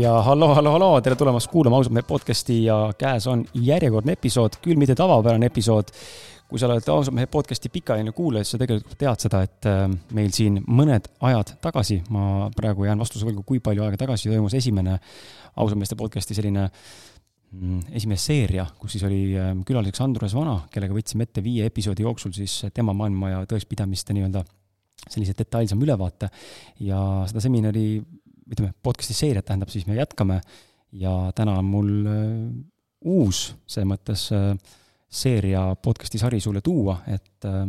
ja hallo, hallo, hallo, tere tulemast kuulama ausalt mehe podcasti ja käes on järjekordne episood, küll mitte tavapärane episood. kui sa oled ausalt mehe podcasti pikaajaline kuulaja, siis sa tegelikult tead seda, et äh, meil siin mõned ajad tagasi, ma praegu jään vastuse võlgu, kui palju aega tagasi toimus esimene ausalt meeste podcasti selline mm, esimene seeria, kus siis oli äh, külaliseks Andrus Vana, kellega võtsime ette viie episoodi jooksul siis tema maailma ja tõekspidamiste nii-öelda sellise detailsema ülevaate ja seda seminari ütleme, podcast'i seeriat tähendab, siis me jätkame ja täna on mul äh, uus, selles mõttes äh, seeria podcast'i sari sulle tuua, et äh,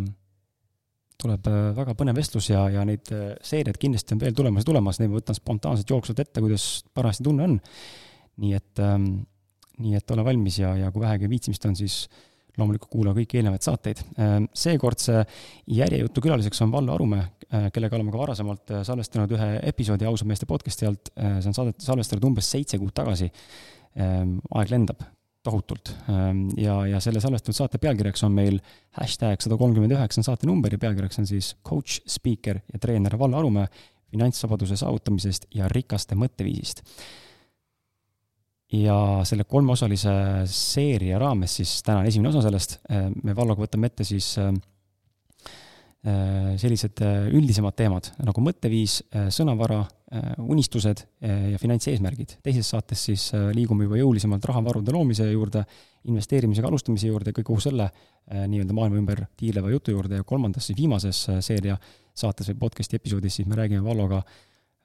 tuleb väga põnev vestlus ja, ja neid seeriaid kindlasti on veel tulemas ja tulemas, neid ma võtan spontaanselt jooksvalt ette, kuidas parajasti tunne on. nii et, nii et ole valmis ja, ja kui vähegi viitsimist on, siis loomulikult kuula kõiki eelnevaid saateid. Ehm, seekordse järjejutu külaliseks on Vallo Arumäe, eh, kellega oleme ka varasemalt eh, salvestanud ühe episoodi Ausad meeste podcasti alt, see on saadet salvestatud umbes seitse kuud tagasi. Ehm, aeg lendab tohutult ehm, ja, ja selle salvestatud saate pealkirjaks on meil hashtag sada kolmkümmend üheksa on saate number ja pealkirjaks on siis coach, speaker ja treener Vallo Arumäe finantsvabaduse saavutamisest ja rikaste mõtteviisist ja selle kolmeosalise seeria raames siis, täna on esimene osa sellest, äh, me Valloga võtame ette siis äh, äh, sellised üldisemad teemad nagu mõtteviis, sõnavara, unistused ja finantseesmärgid. teises saates siis liigume juba jõulisemalt rahavarude loomise juurde, investeerimisega alustamise juurde, kõik kogu selle nii-öelda maailma ümber tiirleva jutu juurde ja kolmandas, siis viimases seeria saates või podcast'i episoodis siis me räägime Valloga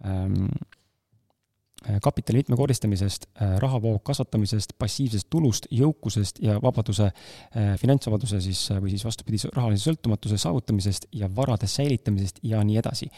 ähm, Äh, kapitali mitmekordistamisest, äh, rahavoo kasvatamisest, passiivsest tulust, jõukusest ja vabaduse, äh, finantsvabaduse siis või siis vastupidi, rahalise sõltumatuse saavutamisest ja varade säilitamisest ja nii edasi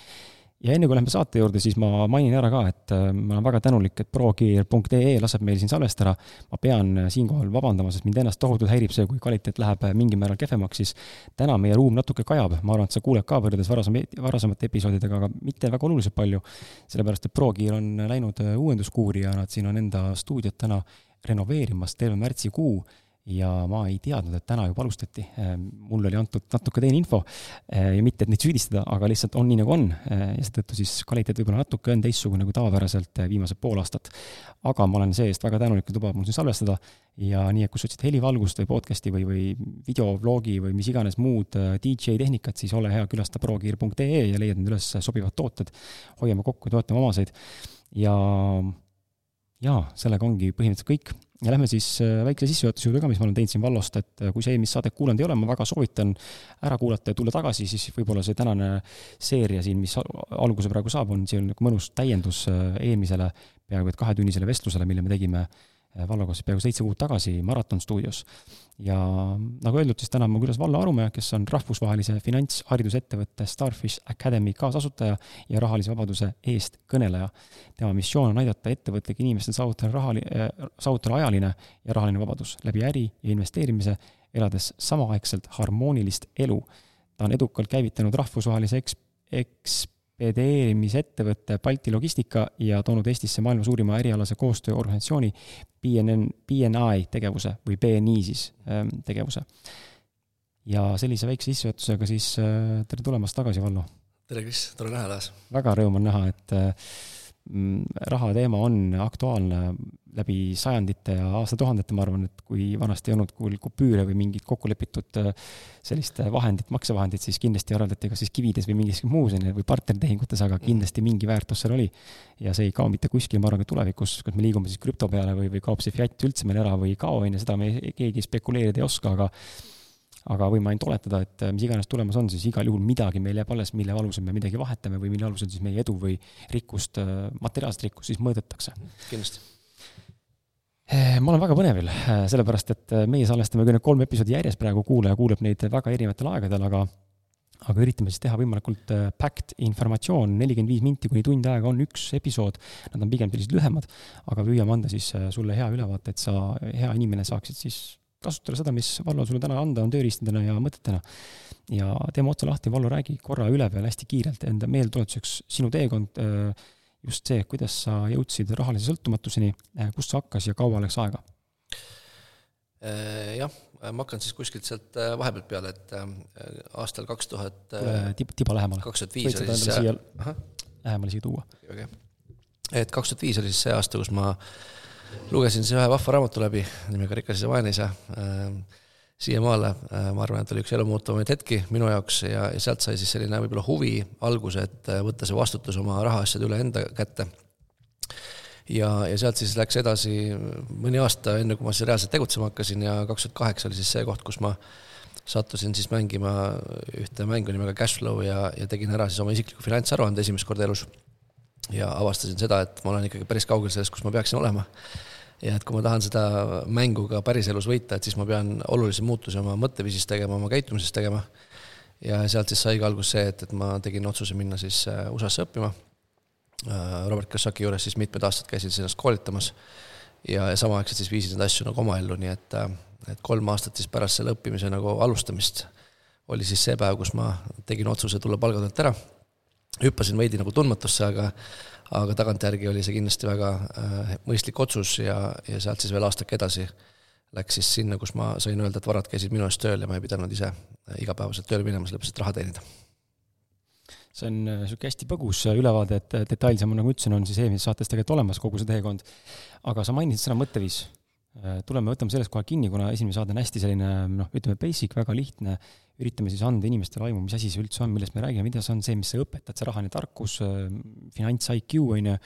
ja enne kui lähme saate juurde, siis ma mainin ära ka, et äh, ma olen väga tänulik, et progear.ee laseb meil siin salvestada. ma pean äh, siinkohal vabandama, sest mind ennast tohutult häirib see, kui kvaliteet läheb äh, mingil määral kehvemaks, siis täna meie ruum natuke kajab, ma arvan, et sa kuuled ka võrreldes varasem, varasemate episoodidega, aga mitte väga oluliselt palju. sellepärast, et Progear on läinud uuenduskuuri ja nad siin on enda stuudiot täna renoveerimas terve märtsikuu ja ma ei teadnud, et täna juba alustati. Ehm, mulle oli antud natuke teine info ehm, ja mitte, et neid süüdistada, aga lihtsalt on nii, nagu on. Ehm, ja seetõttu siis kvaliteet võib-olla natuke on teistsugune kui tavapäraselt viimased pool aastat. aga ma olen see-eest väga tänulik, et lubab mul siin salvestada ja nii, et kui sa otsid helivalgust või podcast'i või, või videovlogi või mis iganes muud DJ tehnikat, siis ole hea, külasta progear.ee ja leiad need üles sobivad tooted. hoiame kokku, toetame omaseid ja jaa, sellega ongi põhimõtteliselt kõik ja lähme siis äh, väikse sissejuhatuse juurde ka, mis ma olen teinud siin Vallost, et äh, kui sa eelmist saadet kuulanud ei ole, ma väga soovitan ära kuulata ja tulla tagasi, siis võib-olla see tänane seeria siin, mis alguse praegu saab, on selline mõnus täiendus äh, eelmisele peaaegu et kahetunnisele vestlusele, mille me tegime Valloga siis peaaegu seitse kuud tagasi Maraton stuudios. ja nagu öeldud, siis täna on mul külas Vallo Arumäe, kes on rahvusvahelise finantsharidusettevõtte Starfish Academy kaasasutaja ja rahalise vabaduse eestkõneleja. tema missioon on aidata ettevõtlikel inimestel saavutada rahali-, äh, saavutada ajaline ja rahaline vabadus läbi äri ja investeerimise, elades samaaegselt harmoonilist elu. ta on edukalt käivitanud rahvusvahelise eks-, eks-, ekspedeerimisettevõtte Balti Logistika ja toonud Eestisse maailma suurima ärialase koostööorganisatsiooni BNN, BNI tegevuse või BNI siis ähm, tegevuse. ja sellise väikse sissejuhatusega siis äh, tere tulemast tagasi, Vallo! tere, Kris, tore näha taas! väga rõõm on näha, et äh, raha teema on aktuaalne läbi sajandite ja aastatuhandete, ma arvan, et kui vanasti ei olnud kuul kupüüre või mingit kokkulepitud äh, sellist vahendit, maksevahendit, siis kindlasti arveldati kas siis kivides või mingis muus või partneritehingutes, aga kindlasti mingi väärtus seal oli. ja see ei kao mitte kuskile, ma arvan, ka tulevikus, kas me liigume siis krüpto peale või, või kaob see fiat üldse meil ära või ei kao, on ju, seda me keegi spekuleerida ei oska, aga aga võime ainult oletada, et äh, mis iganes tulemas on, siis igal juhul midagi meil jääb alles, mille alusel me midagi vahetame või mille alusel siis meie edu või rikkust, äh, materiaalset rikkust siis mõõdetakse. kindlasti. Äh, ma olen väga põnevil, sellepärast et meie salvestame küll need kolm episoodi järjest praegu, kuulaja kuuleb neid väga erinevatel aegadel, aga aga üritame siis teha võimalikult packed informatsioon, nelikümmend viis minti kuni tund aega on üks episood, nad on pigem sellised lühemad, aga püüame anda siis sulle hea ülevaate, et sa, hea inimene, saaksid siis kasutada seda, mis Vallo sulle täna anda on tööriistadena ja mõtetena. ja teeme otsa lahti, Vallo, räägi korra üle peale hästi kiirelt enda meeldetuletuseks sinu teekond, äh, just see, kuidas sa jõudsid rahalise sõltumatuseni, äh, kust see hakkas ja kaua läks aega? Äh, jah, ma hakkan siis kuskilt sealt vahepealt peale, et aastal kaks tuhat tiba, tiba lähemale. kaks tuhat viis oli siis lähemale siia tuua. Okay et kaks tuhat viis oli siis see aasta, kus ma lugesin siis ühe vahva raamatu läbi nimega Rikas isa, vaene isa äh, siiamaale, äh, ma arvan, et oli üks elu muutuvamaid hetki minu jaoks ja, ja sealt sai siis selline võib-olla huvi alguse, et äh, võtta see vastutus oma rahaasjade üle enda kätte. ja, ja sealt siis läks edasi mõni aasta, enne kui ma siis reaalselt tegutsema hakkasin ja kaks tuhat kaheksa oli siis see koht, kus ma sattusin siis mängima ühte mängu nimega Cashflow ja, ja tegin ära siis oma isikliku finantsaruande esimest korda elus. Ja avastasin seda, et ma olen ikkagi päris kaugel sellest, kus ma peaksin olema ja et kui ma tahan seda mängu ka päriselus võita, et siis ma pean olulisi muutusi oma mõtteviisis tegema, oma käitumises tegema. ja sealt siis saigi alguse see, et, et ma tegin otsuse minna siis äh, USA-sse õppima. Äh, Robert Kiyosaki juures siis mitmed aastad käisin siis ennast koolitamas ja, ja samaaegselt siis viisin neid asju nagu oma ellu, nii et, äh, et kolm aastat siis pärast selle õppimise nagu alustamist oli siis see päev, kus ma tegin otsuse tulla palgatöölt ära. Hüppasin veidi nagu tundmatusse, aga aga tagantjärgi oli see kindlasti väga äh, mõistlik otsus ja, ja sealt siis veel aastake edasi läks siis sinna, kus ma sain öelda, et varad käisid minu eest tööl ja ma ei pidanud ise äh, igapäevaselt tööle minema, sellepärast et raha teenida. see on niisugune äh, hästi põgus ülevaade, et detailsem, nagu ütlesin, on siis eelmises saates tegelikult olemas, kogu see teekond. aga sa mainisid sõna mõtteviis. tuleme, võtame sellest kohe kinni, kuna esimene saade on hästi selline noh, ütleme basic, väga lihtne üritame siis anda inimestele aimu, mis asi see üldse on, millest me räägime, mida see on see, mis sa õpetad, see rahaline tarkus, äh, finants IQ, on ju.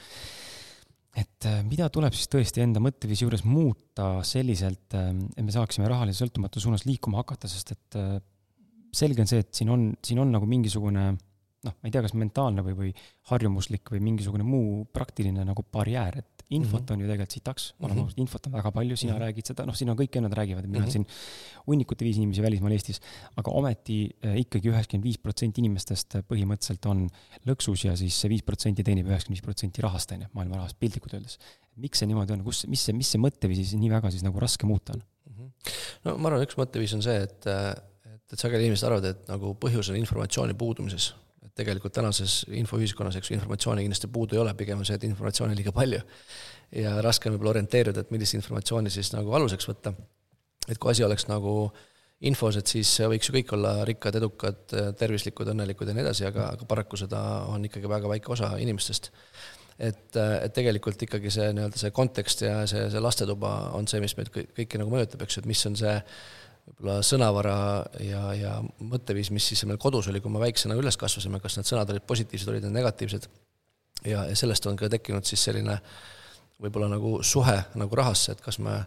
et äh, mida tuleb siis tõesti enda mõtteviisi juures muuta selliselt, äh, et me saaksime rahalise sõltumatuse suunas liikuma hakata, sest et selge on see, et siin on, siin on nagu mingisugune noh, ma ei tea, kas mentaalne või, või harjumuslik või mingisugune muu praktiline nagu barjäär, et infot mm -hmm. on ju tegelikult sitaks, oleme ausad, infot on väga palju, sina mm -hmm. räägid seda, noh, siin on kõik vennad räägivad, et meil mm -hmm. on siin hunnikute viis inimesi välismaal Eestis, aga ometi äh, ikkagi üheksakümmend viis protsenti inimestest põhimõtteliselt on lõksus ja siis see viis protsenti teenib üheksakümmend viis protsenti rahast, on ju, maailma rahast piltlikult öeldes. miks see niimoodi on, kus, mis see, mis see mõtteviisi siis nii väga siis nagu raske muuta on mm? -hmm. no ma arvan, üks mõtteviis on see, et, et, et sageli inimesed arvavad, et nagu põhjus on informatsiooni puudumises et tegelikult tänases infoühiskonnas, eks ju, informatsiooni kindlasti puudu ei ole, pigem on see, et informatsiooni liiga palju. ja raske on võib-olla orienteeruda, et millist informatsiooni siis nagu aluseks võtta. et kui asi oleks nagu infos, et siis võiks ju kõik olla rikkad, edukad, tervislikud, õnnelikud ja nii edasi, aga, aga paraku seda on ikkagi väga väike osa inimestest. et, et tegelikult ikkagi see nii-öelda see kontekst ja see, see lastetuba on see, mis meid kõiki nagu mõjutab, eks ju, et mis on see võib-olla sõnavara ja, ja mõtteviis, mis siis meil kodus oli, kui me väiksena üles kasvasime, kas need sõnad olid positiivsed, olid need negatiivsed. ja, ja sellest on ka tekkinud siis selline võib-olla nagu suhe nagu rahasse, et kas me,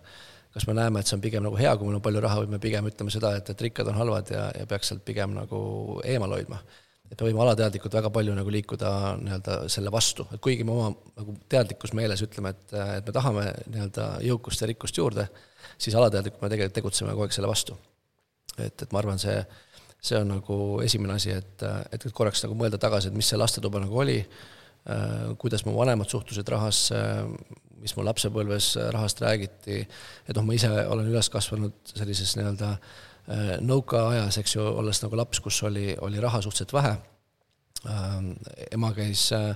kas me näeme, et see on pigem nagu hea, kui meil on palju raha, või me pigem ütleme seda, et, et rikkad on halvad ja, ja peaks sealt pigem nagu eemal hoidma et me võime alateadlikult väga palju nagu liikuda nii-öelda selle vastu, et kuigi me oma nagu teadlikkus meeles ütleme, et, et me tahame nii-öelda jõukust ja rikkust juurde, siis alateadlikult me tegelikult tegutseme kogu aeg selle vastu. et, et ma arvan, see, see on nagu esimene asi, et, et korraks nagu mõelda tagasi, et mis see lastetuba nagu oli, kuidas mu vanemad suhtusid rahasse, mis mu lapsepõlves rahast räägiti, et noh, ma ise olen üles kasvanud sellises nii-öelda nõukaajas, eks ju, olles nagu laps, kus oli, oli raha suhteliselt vähe, ema käis äh,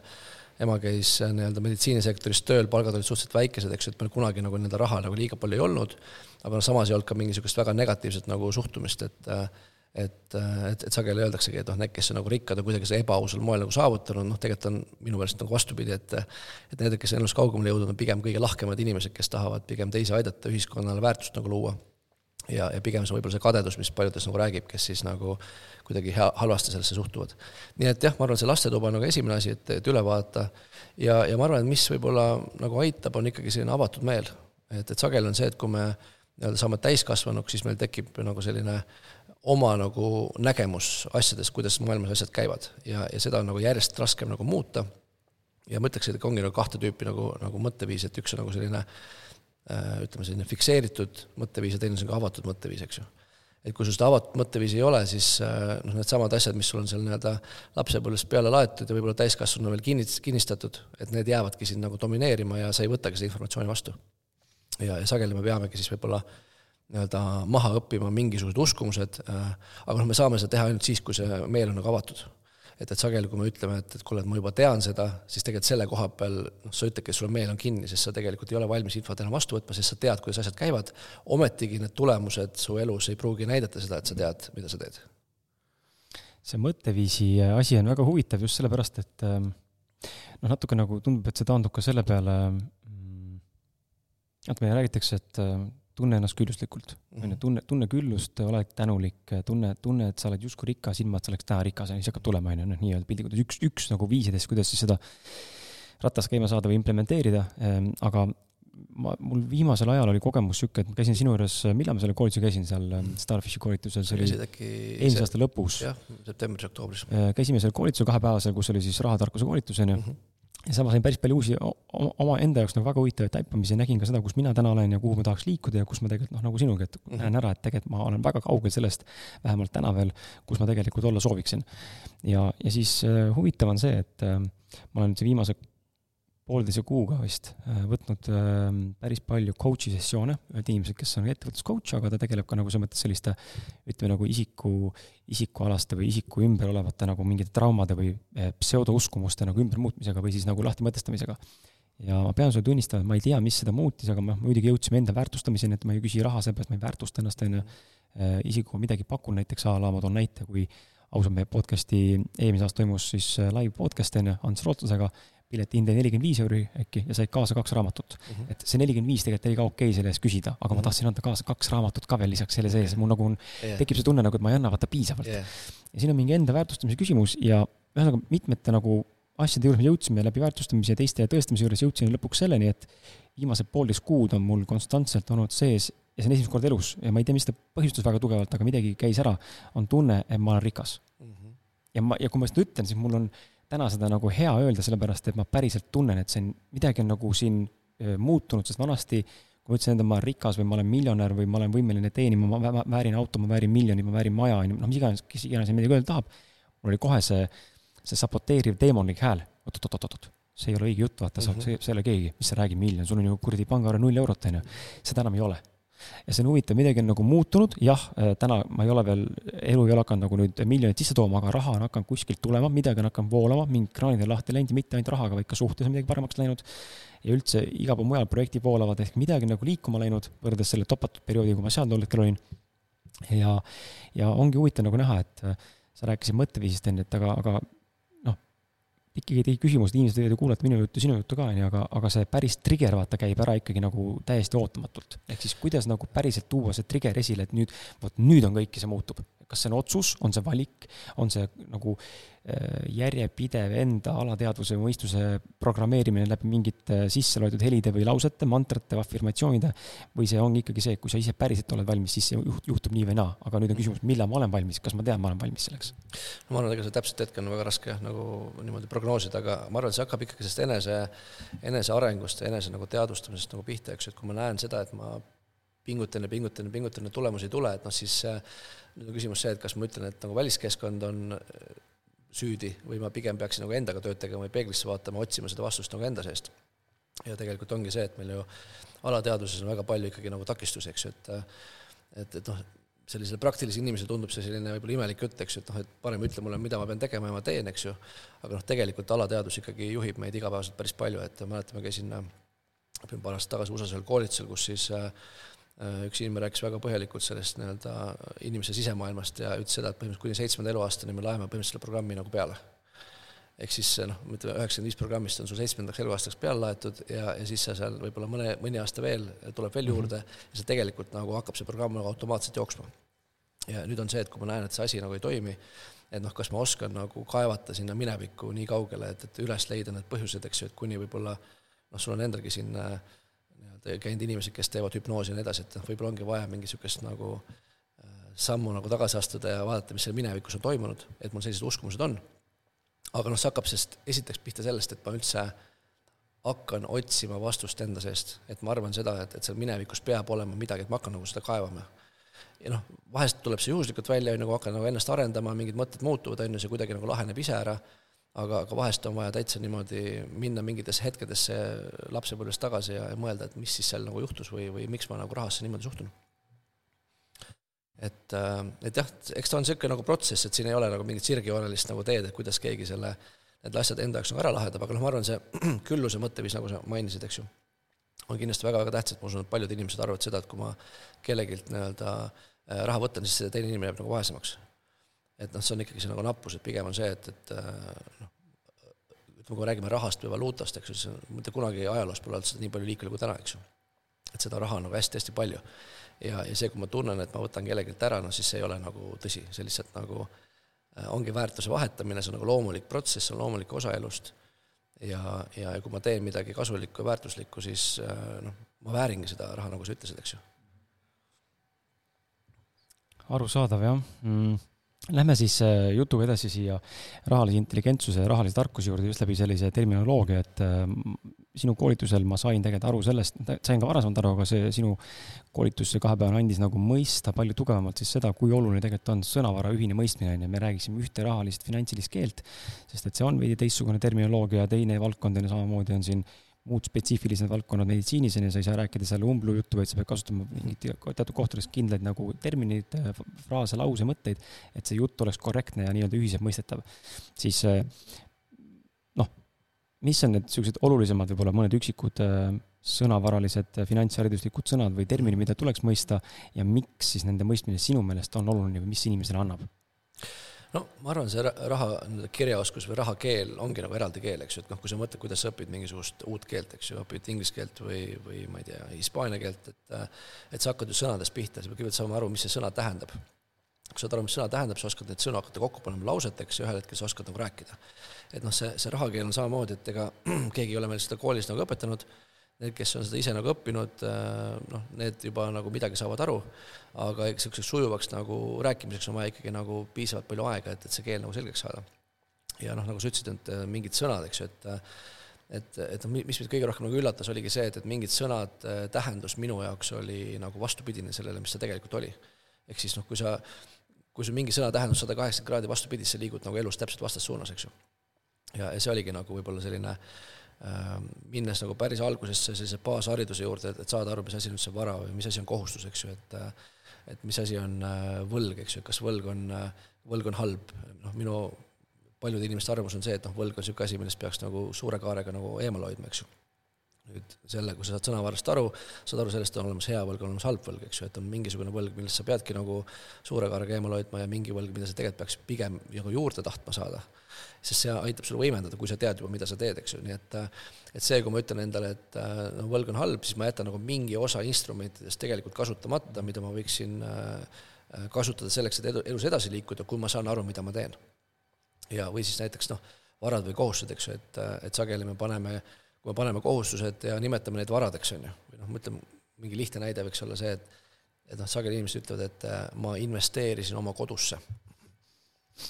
ema käis äh, nii-öelda meditsiinisektoris tööl, palgad olid suhteliselt väikesed, eks ju, et meil kunagi nagu nii-öelda raha nagu liiga palju ei olnud, aga noh, samas ei olnud ka mingisugust väga negatiivset nagu suhtumist, et äh, et, äh, et, et sageli öeldaksegi, et noh, need, kes on nagu rikkad, on kuidagi seda ebaausal moel nagu saavutanud, noh tegelikult on minu meelest nagu vastupidi, et et need, kes on elus kaugemale jõudnud, on pigem kõige lahkemad inimesed, kes tahavad pigem teisi aidata, ühiskonnale väärtust nagu luua. Ja, ja pigem see võib-olla see kadedus, mis paljudes nagu räägib, kes siis nagu kuidagi hea, halvasti sellesse suhtuvad. nii et jah, ma arvan, see lastetuba on nagu esimene asi, et, et üle vaadata ja, ja ma arvan, et mis võib-olla nagu aitab, on ikkagi selline avatud meel. et, et sageli on see, et kui me nii-öelda saame täiskasvanuks, siis meil tekib nagu selline oma nagu nägemus asjadest, kuidas maailmas asjad käivad ja, ja seda on nagu järjest raskem nagu muuta. ja ma ütleks, et ongi nagu kahte tüüpi nagu, nagu mõtteviis, et üks on nagu selline äh, ütleme, selline fikseeritud mõtteviis ja teine on selline avatud mõtteviis, eks ju et kui sul seda avatud mõtteviisi ei ole, siis äh, noh, needsamad asjad, mis sul on seal nii-öelda lapsepõlvest peale laetud ja võib-olla täiskasvanuna veel kinni-, kinnistatud, et need jäävadki sind nagu domineerima ja sa ei võtagi seda informatsiooni vastu. ja, ja sageli me peamegi siis võib-olla nii-öelda maha õppima mingisugused uskumused, äh, aga noh, me saame seda teha ainult siis, kui see meel on nagu avatud et, et sageli, kui me ütleme, et, et kuule, et ma juba tean seda, siis tegelikult selle koha peal noh, sa ütledki, et sul meel on kinni, sest sa tegelikult ei ole valmis infot enam vastu võtma, sest sa tead, kuidas asjad käivad. ometigi need tulemused su elus ei pruugi näidata seda, et sa tead, mida sa teed. see mõtteviisi asi on väga huvitav just sellepärast, et ähm, noh, natuke nagu tundub, et see taandub ka selle peale, mm, et meile räägitakse, et äh, tunne ennast külluslikult, on ju, tunne, tunne küllust, oled tänulik, tunne, tunne, et sa oled justkui rikas, ilma et sa oleks täna rikas, on ju, siis hakkab tulema, on ju, noh, nii-öelda piltlikult üks, üks nagu viisidest, kuidas siis seda ratast käima saada või implementeerida, ehm, aga ma, mul viimasel ajal oli kogemus niisugune, et ma käisin sinu juures, millal ma selle koolitusel käisin seal ehm, Starfishi koolitusel, see oli eelmise aasta lõpus. jah, septembris-oktoobris. Ehm, käisime seal koolitusel kahepäevasel, kus oli siis rahatarkuse koolitus, on ju -hmm ja sama sain päris palju uusi oma enda jaoks nagu väga huvitavaid taipamisi ja nägin ka seda, kus mina täna olen ja kuhu ma tahaks liikuda ja kus ma tegelikult noh, nagu sinugi, et mm -hmm. näen ära, et tegelikult ma olen väga kaugel sellest, vähemalt täna veel, kus ma tegelikult olla sooviksin. ja, ja siis äh, huvitav on see, et äh, ma olen see viimase poolteise kuuga vist äh, võtnud ähm, päris palju coach'i sessioone, ühed inimesed, kes on ettevõtlus coach, aga ta tegeleb ka nagu selles mõttes selliste ütleme nagu isiku, isikualaste või isiku ümber olevate nagu mingite traumade või äh, pseudouskumuste nagu ümbermuutmisega või siis nagu lahtimõtestamisega. ja ma pean sulle tunnistama, et ma ei tea, mis seda muutis, aga me muidugi jõudsime enda väärtustamiseni, et ma ei küsi raha, seepärast ma ei väärtusta ennast, on ju, äh, isikuga midagi pakun, näiteks a la ma toon näite, kui ausalt, meie podcast'i eelmise aasta toimus siis live podcast, on ju, Ants Rootlasega, piletihind oli nelikümmend viis euri äkki ja said kaasa kaks raamatut mm. -hmm. et see nelikümmend viis tegelikult oli ka okei okay selle eest küsida, aga mm -hmm. ma mhm. tahtsin anda kaasa kaks raamatut ka veel lisaks selle sees, mul nagu on yeah., tekib see tunne nagu, et ma ei anna vaata piisavalt yeah.. ja siin on mingi enda väärtustamise küsimus ja ühesõnaga mitmete nagu asjade juures me jõudsime läbi väärtustamise ja teiste tõestamise juures jõudsime lõpuks selleni, et viimased poolteist kuud on mul konstantselt olnud sees ja see on esimest korda elus ja ma ei tea, mis seda põhjustas väga tugevalt, aga midagi käis ära, on tunne, et ma olen rikas mm. -hmm. ja ma, ja kui ma seda ütlen, siis mul on täna seda nagu hea öelda, sellepärast et ma päriselt tunnen, et see on, midagi on nagu siin muutunud, sest vanasti kui ma ütlesin, et ma olen rikas või ma olen miljonär või ma olen võimeline teenima, ma väärin auto, ma väärin miljoni, ma väärin maja, on ju, noh, mis iganes, kes iganes midagi öelda tahab, mul oli kohe see, see saboteeriv teemonlik hääl oot,, oot-oot-oot-oot, see ei ole õige jutt, vaata, sa, mhm. see, see ei ole keegi, mis sa räägid, miljon, sul on ju kuradi pangaarve null eurot, on ju. seda enam ei ole ja see on huvitav, midagi on nagu muutunud, jah, äh, täna ma ei ole veel, elu ei ole hakanud nagu nüüd miljonit sisse tooma, aga raha on hakanud kuskilt tulema, midagi on hakanud voolama, mingid kraanid on lahti läinud ja mitte ainult rahaga, vaid ka suhtes on midagi paremaks läinud. ja üldse igal pool mujal projektid voolavad, ehk midagi on nagu liikuma läinud, võrreldes selle topatud perioodiga, kui ma seal tol hetkel olin. ja, ja ongi huvitav nagu näha, et äh, sa rääkisid mõtteviisist enne, et aga, aga ikkagi tegi küsimused, inimesed võivad ju kuulata minu juttu, sinu juttu ka, on ju, aga, aga see päris trigger, vaata, käib ära ikkagi nagu täiesti ootamatult. ehk siis kuidas nagu päriselt tuua see trigger esile, et nüüd, vot nüüd on kõik ja see muutub. kas see on otsus, on see valik, on see nagu järjepidev enda alateadvuse või mõistuse programmeerimine läbi mingite sisse loetud helide või lausete, mantrate, afirmatsioonide, või see ongi ikkagi see, kui sa ise päriselt oled valmis, siis see juht, juhtub nii või naa, aga nüüd on küsimus, millal ma olen valmis, kas ma tean, ma olen valmis selleks? no ma arvan, ega see täpset hetke on väga raske jah, nagu niimoodi prognoosida, aga ma arvan, et see hakkab ikkagi sellest enese, enesearengust ja enese nagu teadvustamisest nagu pihta, eks ju, et kui ma näen seda, et ma pingutan ja pingutan ja pingutan ja tulemusi ei tule, et noh, siis nüüd on küsimus see, et kas ma ütlen, et nagu väliskeskkond on süüdi või ma pigem peaksin nagu endaga tööd tegema või peeglisse vaatama, otsima seda vastust nagu enda seest. ja tegelikult ongi see, et meil ju alateadvuses on väga palju ikkagi nagu takistusi, eks ju, et et, et noh, sellisele praktilisele inimesele tundub see selline võib-olla imelik jutt, eks ju, et noh, et parem ütle mulle, mida ma pean tegema ja ma teen, eks ju, aga noh, tegelikult alateadvus ikkagi juhib meid igapäevaselt päris palju, et mäletan, ma käisin paar aastat tagasi USA-s ühel koolitusel, kus siis äh, Äh, üks inimene rääkis väga põhjalikult sellest nii-öelda inimese sisemaailmast ja ütles seda, et põhimõtteliselt kuni seitsmenda eluaastani me laeme põhimõtteliselt selle programmi nagu peale. ehk siis noh, ütleme üheksakümmend viis programmist on sul seitsmendaks eluaastaks peale laetud ja, ja siis sa seal võib-olla mõne, mõni aasta veel tuleb veel juurde -hmm. ja see tegelikult nagu hakkab see programm nagu automaatselt jooksma. ja nüüd on see, et kui ma näen, et see asi nagu ei toimi, et noh, kas ma oskan nagu kaevata sinna minevikku nii kaugele, et, et üles leida need põhjused, eks ju, et kuni võib-olla noh, sul on endalgi siin äh, käinud inimesed, kes teevad hüpnoosi ja nii edasi, et noh, võib-olla ongi vaja mingi niisugust nagu äh, sammu nagu tagasi astuda ja vaadata, mis seal minevikus on toimunud, et mul sellised uskumused on. aga noh, see hakkab sellest esiteks pihta sellest, et ma üldse hakkan otsima vastust enda seest, et ma arvan seda, et, et seal minevikus peab olema midagi, et ma hakkan nagu seda kaevama. ja noh, vahest tuleb see juhuslikult välja, on ju, kui hakkan nagu ennast arendama, mingid mõtted muutuvad, on ju, see kuidagi nagu laheneb ise ära aga, aga vahest on vaja täitsa niimoodi minna mingitesse hetkedesse lapsepõlvest tagasi ja, ja mõelda, et mis siis seal nagu juhtus või, või miks ma nagu rahasse niimoodi suhtun. et, äh, et jah, eks ta on niisugune nagu protsess, et siin ei ole nagu mingit sirgjoonelist nagu teed, et kuidas keegi selle, need asjad enda jaoks nagu ära lahendab, aga noh, ma arvan, see külluse mõtteviis, nagu sa mainisid, eks ju, on kindlasti väga-väga tähtis, ma usun, et paljud inimesed arvavad seda, et kui ma kellegilt nii-öelda äh, raha võtan, siis teine inimene jääb nagu vaesemaks et noh, see on ikkagi see nagu nappus, et pigem on see, et, et äh, noh, ütleme, kui räägime rahast või valuutast, eks ju, siis mitte kunagi ajaloos pole olnud seda nii palju liikvel kui täna, eks ju. et seda raha on nagu hästi-hästi palju. ja, ja see, kui ma tunnen, et ma võtan kellelgi ära, no siis see ei ole nagu tõsi, see lihtsalt nagu äh, ongi väärtuse vahetamine, see on nagu loomulik protsess, see on loomulik osa elust ja, ja, ja kui ma teen midagi kasulikku ja väärtuslikku, siis äh, noh, ma vääringi seda raha, nagu sa ütlesid, eks ju. arusaadav, jah mm Lähme siis äh, jutuga edasi siia rahalise intelligentsuse ja rahalise tarkuse juurde just läbi sellise terminoloogia, et äh, sinu koolitusel ma sain tegelikult aru sellest, sain ka varasemalt aru, aga see sinu koolitus, see kahepäevane andis nagu mõista palju tugevamalt siis seda, kui oluline tegelikult on sõnavara ühine mõistmine, on ju, me räägiksime ühte rahalist finantsilist keelt, sest et see on veidi teistsugune terminoloogia teine valdkond on ju samamoodi on siin muud spetsiifilised valdkonnad meditsiinis on ju, sa ei saa rääkida seal umblu juttu, vaid sa pead kasutama mingit teatud kohtades kindlaid nagu termineid, fraase, lause, mõtteid, et see jutt oleks korrektne ja nii-öelda ühiselt mõistetav. siis noh, mis on need niisugused olulisemad, võib-olla mõned üksikud sõnavaralised finantshariduslikud sõnad või terminid, mida tuleks mõista ja miks siis nende mõistmine sinu meelest on oluline või mis inimesele annab? No ma arvan, see raha, kirjaoskus või rahakeel ongi nagu eraldi keel, eks ju, et noh, kui sa mõtled, kuidas sa õpid mingisugust uut keelt, eks ju, õpid inglise keelt või, või ma ei tea, hispaania keelt, et et sa hakkad ju sõnadest pihta, sa pead kõigepealt saama aru, mis see sõna tähendab. kui sa saad aru, mis sõna tähendab, sa oskad neid sõnu hakata kokku panema lauseteks ja ühel hetkel sa oskad nagu rääkida. et noh, see, see rahakeel on samamoodi, et ega keegi ei ole meil seda koolis nagu õpetanud need, kes on seda ise nagu õppinud, äh, noh, need juba nagu midagi saavad aru, aga eks niisuguseks sujuvaks nagu rääkimiseks on vaja ikkagi nagu piisavalt palju aega, et, et see keel nagu selgeks saada. ja noh, nagu sa ütlesid, et äh, mingid sõnad, eks ju, et äh, et, et noh, mis mind kõige rohkem nagu üllatas, oligi see, et, et mingid sõnad, tähendus minu jaoks oli nagu vastupidine sellele, mis ta tegelikult oli. ehk siis noh, kui sa, kui sul mingi sõna tähendus sada kaheksakümmend kraadi vastupidi, siis sa liigud nagu elus täpselt vastassuunas, eks ju. ja, ja see oligi nagu võib-olla selline äh, minnes nagu päris algusesse sellise baashariduse juurde, et, et saada aru, mis asi on üldse vara või mis asi on kohustus, eks ju, et et mis asi on äh, võlg, eks ju, kas võlg on, äh, võlg on halb, noh, minu paljude inimeste arvamus on see, et noh, võlg on niisugune asi, millest peaks nagu suure kaarega nagu eemale hoidma, eks ju nüüd selle, kui sa saad sõnavarast aru, saad aru sellest, on olemas hea võlg, on olemas halb võlg, eks ju, et on mingisugune võlg, millest sa peadki nagu suure kaarega eemal hoidma ja mingi võlg, mida sa tegelikult peaks pigem nagu juurde tahtma saada. sest see aitab sul võimendada, kui sa tead juba, mida sa teed, eks ju, nii et et see, kui ma ütlen endale, et no võlg on halb, siis ma jätan nagu mingi osa instrumentidest tegelikult kasutamata, mida ma võiksin äh, kasutada selleks, et edu, elus edasi liikuda, kui ma saan aru, mida ma teen. ja, või siis näiteks noh, varad või kohustused, eks ju, et, et sageli me paneme äh, kui me paneme kohustused ja nimetame neid varadeks, on ju, või noh, ma ütlen, mingi lihtne näide võiks olla see, et et noh, sageli inimesed ütlevad, et äh, ma investeerisin oma kodusse.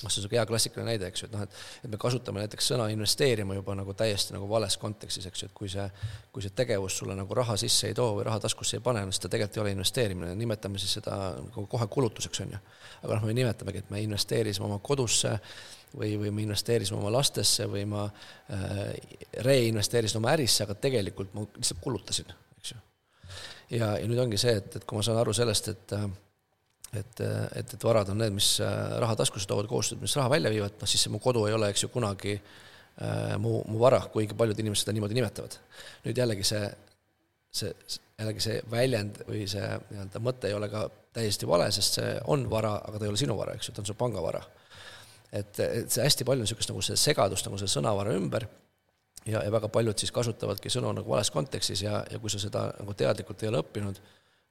Noh, see on niisugune hea klassikaline näide, eks ju, et noh, et et me kasutame näiteks sõna investeerima juba nagu täiesti nagu vales kontekstis, eks ju, et kui see, kui see tegevus sulle nagu raha sisse ei too või raha taskusse ei pane, no siis ta tegelikult ei ole investeerimine, nimetame siis seda nagu kohe kulutuseks, on ju. aga noh, me nimetamegi, et me investeerisime oma kodusse, või, või ma investeerisin oma lastesse või ma äh, reinvesteerisin oma ärisse, aga tegelikult ma lihtsalt kulutasin, eks ju. ja, ja nüüd ongi see, et, et kui ma saan aru sellest, et et, et, et varad on need, mis äh, raha taskusse toovad, kohustused, mis raha välja viivad, noh siis see mu kodu ei ole, eks ju, kunagi äh, mu, mu vara, kuigi paljud inimesed seda niimoodi nimetavad. nüüd jällegi see, see, jällegi see väljend või see nii-öelda mõte ei ole ka täiesti vale, sest see on vara, aga ta ei ole sinu vara, eks ju, ta on su pangavara et, et see hästi palju on niisugust nagu see segadust nagu selle sõnavara ümber ja, ja väga paljud siis kasutavadki sõnu nagu vales kontekstis ja, ja kui sa seda nagu teadlikult ei ole õppinud,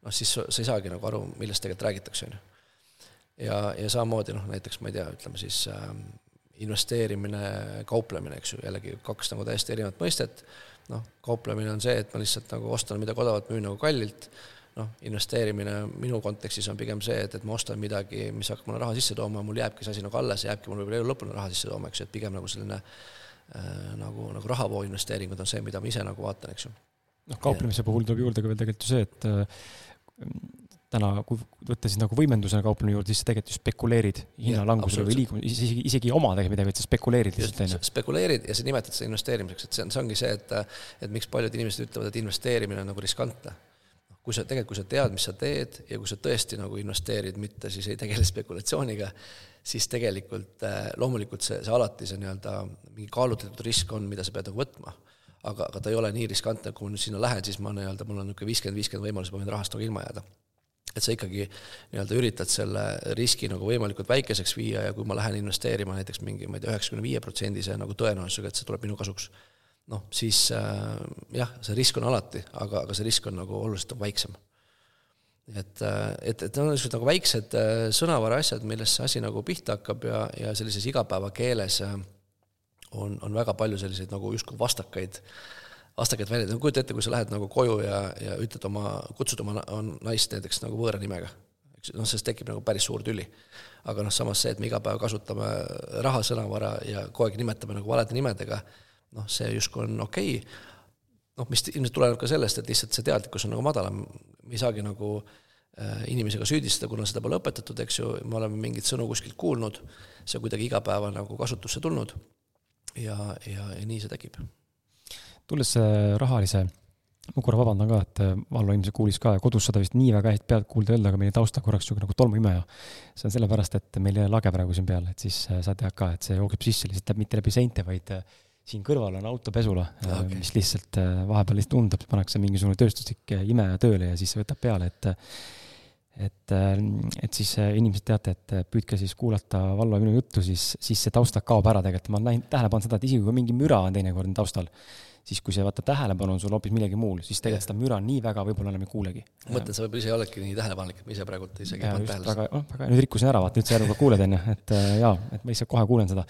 noh siis sa ei saagi nagu aru, millest tegelikult räägitakse, on ju. ja, ja samamoodi noh, näiteks ma ei tea, ütleme siis äh, investeerimine, kauplemine, eks ju, jällegi kaks nagu täiesti erinevat mõistet, noh, kauplemine on see, et ma lihtsalt nagu ostan midagi odavat, müün nagu kallilt noh, investeerimine minu kontekstis on pigem see, et, et ma ostan midagi, mis hakkab mulle raha sisse tooma, mul jääbki see asi nagu alles, jääbki mul võib-olla elu lõpuni raha sisse tooma, eks ju, et pigem nagu selline äh, nagu, nagu rahavoo investeeringud on see, mida ma ise nagu vaatan, eks ju. noh, kauplemise puhul tuleb juurde ka veel tegelikult ju see, et äh, täna, kui võtta siis nagu võimendusena kauplemise juurde, siis sa tegelikult ju spekuleerid hinnalangusele või liigumisele, isegi, isegi omadega midagi, et sa spekuleerid lihtsalt, on ju. spekuleerid ja sa nimetad seda investeerimiseks, et see on, see ongi see, et et miks paljud inimesed ütlevad, et investeerimine on nagu riskantne kui sa tegelikult, kui sa tead, mis sa teed ja kui sa tõesti nagu investeerid, mitte siis ei tegele spekulatsiooniga, siis tegelikult äh, loomulikult see, see alati see nii-öelda mingi kaalutletud risk on, mida sa pead nagu võtma. Aga, aga ta ei ole nii riskantne, kui ma nüüd sinna lähen, siis ma nii-öelda, mul on niisugune viiskümmend, viiskümmend võimalus, ma võin rahast nagu ilma jääda. et sa ikkagi nii-öelda üritad selle riski nagu võimalikult väikeseks viia ja kui ma lähen investeerima näiteks mingi, ma ei tea, üheksakümne viie protsendise nagu tõenäosusega, et see tuleb minu kasuks, noh, siis äh, jah, see risk on alati, aga, aga see risk on nagu oluliselt väiksem. et, äh, et, et need on niisugused nagu väiksed äh, sõnavara asjad, millest see asi nagu pihta hakkab ja, ja sellises igapäevakeeles äh, on, on väga palju selliseid nagu justkui vastakaid vastakaid väljendeid, no kujuta ette, kui sa lähed nagu koju ja, ja ütled oma, kutsud oma naist näiteks nagu võõra nimega, eks noh, sellest tekib nagu päris suur tüli. aga noh, samas see, et me iga päev kasutame raha, sõnavara ja kogu aeg nimetame nagu valede nimedega, noh, see justkui on okei. Okay., noh, mis ilmselt tuleneb ka sellest, et lihtsalt see teadlikkus on nagu madalam, me ei saagi nagu äh, inimesega süüdistada, kuna seda pole õpetatud, eks ju, me oleme mingeid sõnu kuskilt kuulnud, see on kuidagi igapäeva nagu kasutusse tulnud ja, ja, ja nii see tekib. tulles rahalise ma korra vabandan ka, et Vallo ilmselt kuulis ka ja kodus seda vist nii väga hästi pealt kuulda ei olnud, aga meie taustal korraks niisugune nagu tolmuimeja. see on sellepärast, et meil ei ole lage praegu siin peal, et siis äh, sa tead ka, et see jookseb sisse lihtsalt mitte läbi seinte, vaid äh, siin kõrval on autopesula okay., äh, mis lihtsalt äh, vahepeal lihtsalt undab, pannakse mingisugune tööstuslik äh, imeja tööle ja siis see võtab peale, et et, et siis inimesed teate, et püüdke siis kuulata Vallo ja minu juttu, siis, siis see taustalt kaob ära tegelikult, ma olen tähele pannud seda, et isegi kui mingi müra on teinekord taustal, siis kui see vaata tähelepanu on sul hoopis millegi muul, siis tegelikult seda müra nii väga võib-olla enam ei kuulegi. ma mõtlen, sa võib-olla ise oledki nii tähelepanelik, et ma ise praegult isegi ei pannud tähele. väga, noh, väga, nüüd rikkusin ära, vaata, nüüd sa järgmine kord kuuled, on ju, et äh, jaa, et ma lihtsalt kohe kuulen seda.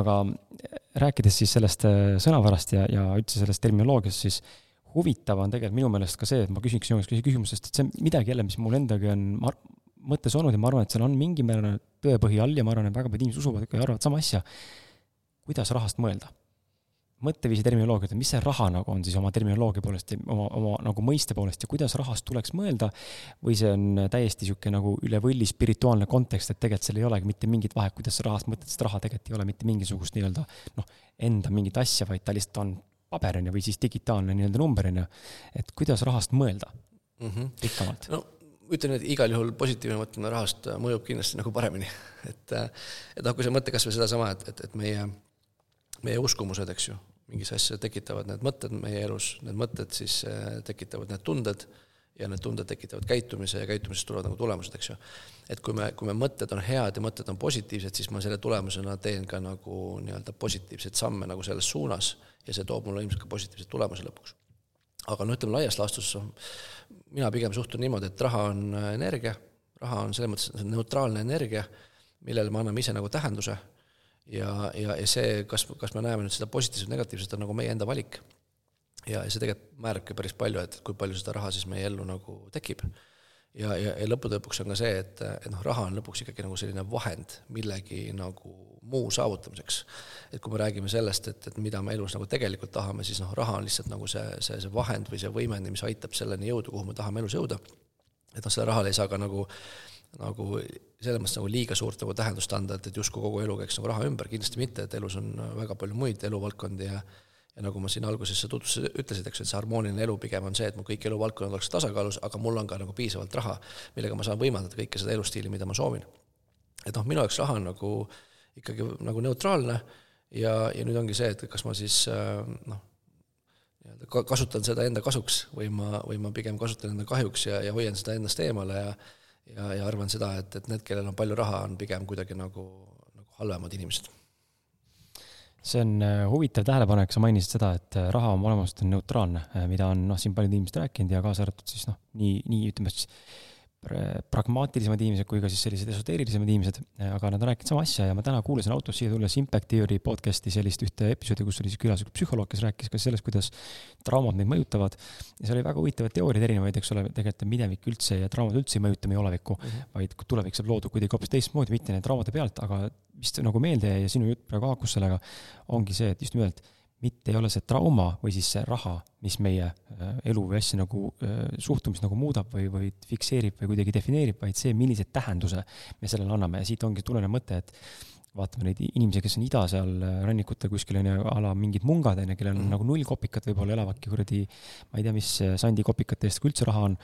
aga äh, rääkides siis sellest äh, sõnavarast ja, ja üldse sellest terminoloogiast, siis huvitav on tegelikult minu meelest ka see, et ma küsiks sinu käest küsimuse, sest et see on midagi jälle, mis mul endagi on mõttes olnud ja ma arvan, et seal on mingi määrane tõepõhi all ja ma arvan, et väga paljud inimesed usuvad ja arvavad sama asja. kuidas rahast mõelda? mõtteviisi terminoloogiat, et mis see raha nagu on siis oma terminoloogia poolest ja oma, oma nagu mõiste poolest ja kuidas rahast tuleks mõelda, või see on täiesti niisugune nagu üle võlli spirituaalne kontekst, et tegelikult seal ei olegi mitte mingit vahet, kuidas sa rahast mõtled, sest raha tegelikult ei ole mitte mingisugust nii-öelda noh, enda mingit asja, vaid ta lihtsalt on paber, on ju, või siis digitaalne nii-öelda number, on ju. et kuidas rahast mõelda mm -hmm. pikemalt? no ütlen, et igal juhul positiivne mõtlemine rahast mõjub kindlasti nagu paremini. et, et noh, kui sa mõtled kas või sedasama, et, et, et meie, meie uskumused, eks ju, mingisse asja tekitavad need mõtted meie elus, need mõtted siis äh, tekitavad need tunded ja need tunded tekitavad käitumise ja käitumisest tulevad nagu tulemused, eks ju. et kui me, kui me mõtted on head ja mõtted on positiivsed, siis ma selle tulemusena teen ka nagu nii-öelda positiivseid samme nagu selles suunas ja see toob mulle ilmselt ka positiivseid tulemusi lõpuks. aga no ütleme laias laastus, mina pigem suhtun niimoodi, et raha on energia, raha on selles mõttes neutraalne energia, millele me anname ise nagu tähenduse ja, ja, ja see, kas, kas me näeme nüüd seda positiivset, negatiivset, on nagu meie enda valik. Ja, see tegelikult määrabki päris palju, et kui palju seda raha siis meie ellu nagu tekib. ja, ja, ja lõppude lõpuks on ka see, et, et noh, raha on lõpuks ikkagi nagu selline vahend millegi nagu muu saavutamiseks. et kui me räägime sellest, et, et mida me elus nagu tegelikult tahame, siis noh, raha on lihtsalt nagu see, see, see vahend või see võimendi, mis aitab selleni jõuda, kuhu me tahame elus jõuda. et noh, seda rahale ei saa ka nagu nagu selles mõttes nagu liiga suurt nagu tähendust anda, et, et justkui kogu elu käiks nagu raha ümber, kindlasti mitte, et elus on väga palju muid eluvaldkondi ja ja nagu ma siin alguses sa tutvustuses ütlesid, eks ju, et see harmooniline elu pigem on see, et mu kõik eluvaldkonnad oleks tasakaalus, aga mul on ka nagu piisavalt raha, millega ma saan võimaldada kõike seda elustiili, mida ma soovin. et noh, minu jaoks raha on nagu ikkagi nagu neutraalne ja, ja nüüd ongi see, et kas ma siis noh, nii-öelda kasutan seda enda kasuks või ma, või ma pigem kasutan enda kahjuks ja, ja hoian seda endast eemale ja ja, ja arvan seda, et, et need, kellel on palju raha, on pigem kuidagi nagu, nagu halvemad inimesed. See on äh, huvitav tähelepanek, sa mainisid seda, et äh, raha oma olemust on neutraalne, äh, mida on noh, siin paljud inimesed rääkinud ja kaasa arvatud siis noh, nii, nii ütleme siis pragmaatilisemad inimesed kui ka siis sellised esoteerilisemad inimesed, aga nad on rääkinud sama asja ja ma täna kuulasin autos siia tulles Impact Theory podcast'i sellist ühte episoodi, kus oli siis külas üks psühholoog, kes rääkis ka sellest, kuidas traumad meid mõjutavad. ja seal oli väga huvitavaid teooriaid erinevaid, eks ole, tegelikult minevik üldse ja traumad üldse ei mõjuta meie olevikku mm, -hmm. vaid tulevik saab loodud kuidagi hoopis teistmoodi, mitte nende traumade pealt, aga vist nagu meelde jäi ja sinu jutt praegu haakus sellega, ongi see, et just nimelt mitte ei ole see trauma või siis see raha, mis meie äh, elu või asja nagu äh, suhtumist nagu muudab või, või fikseerib või kuidagi defineerib, vaid see, millise tähenduse me sellele anname. Ja siit ongi tulenev mõte, et vaatame neid inimesi, kes on ida seal äh, rannikutel kuskil on ju, a la mingid mungad on ju, kellel on mm. nagu null kopikat, võib-olla elavadki kuradi, ma ei tea, mis sandikopikate eest ka üldse raha on.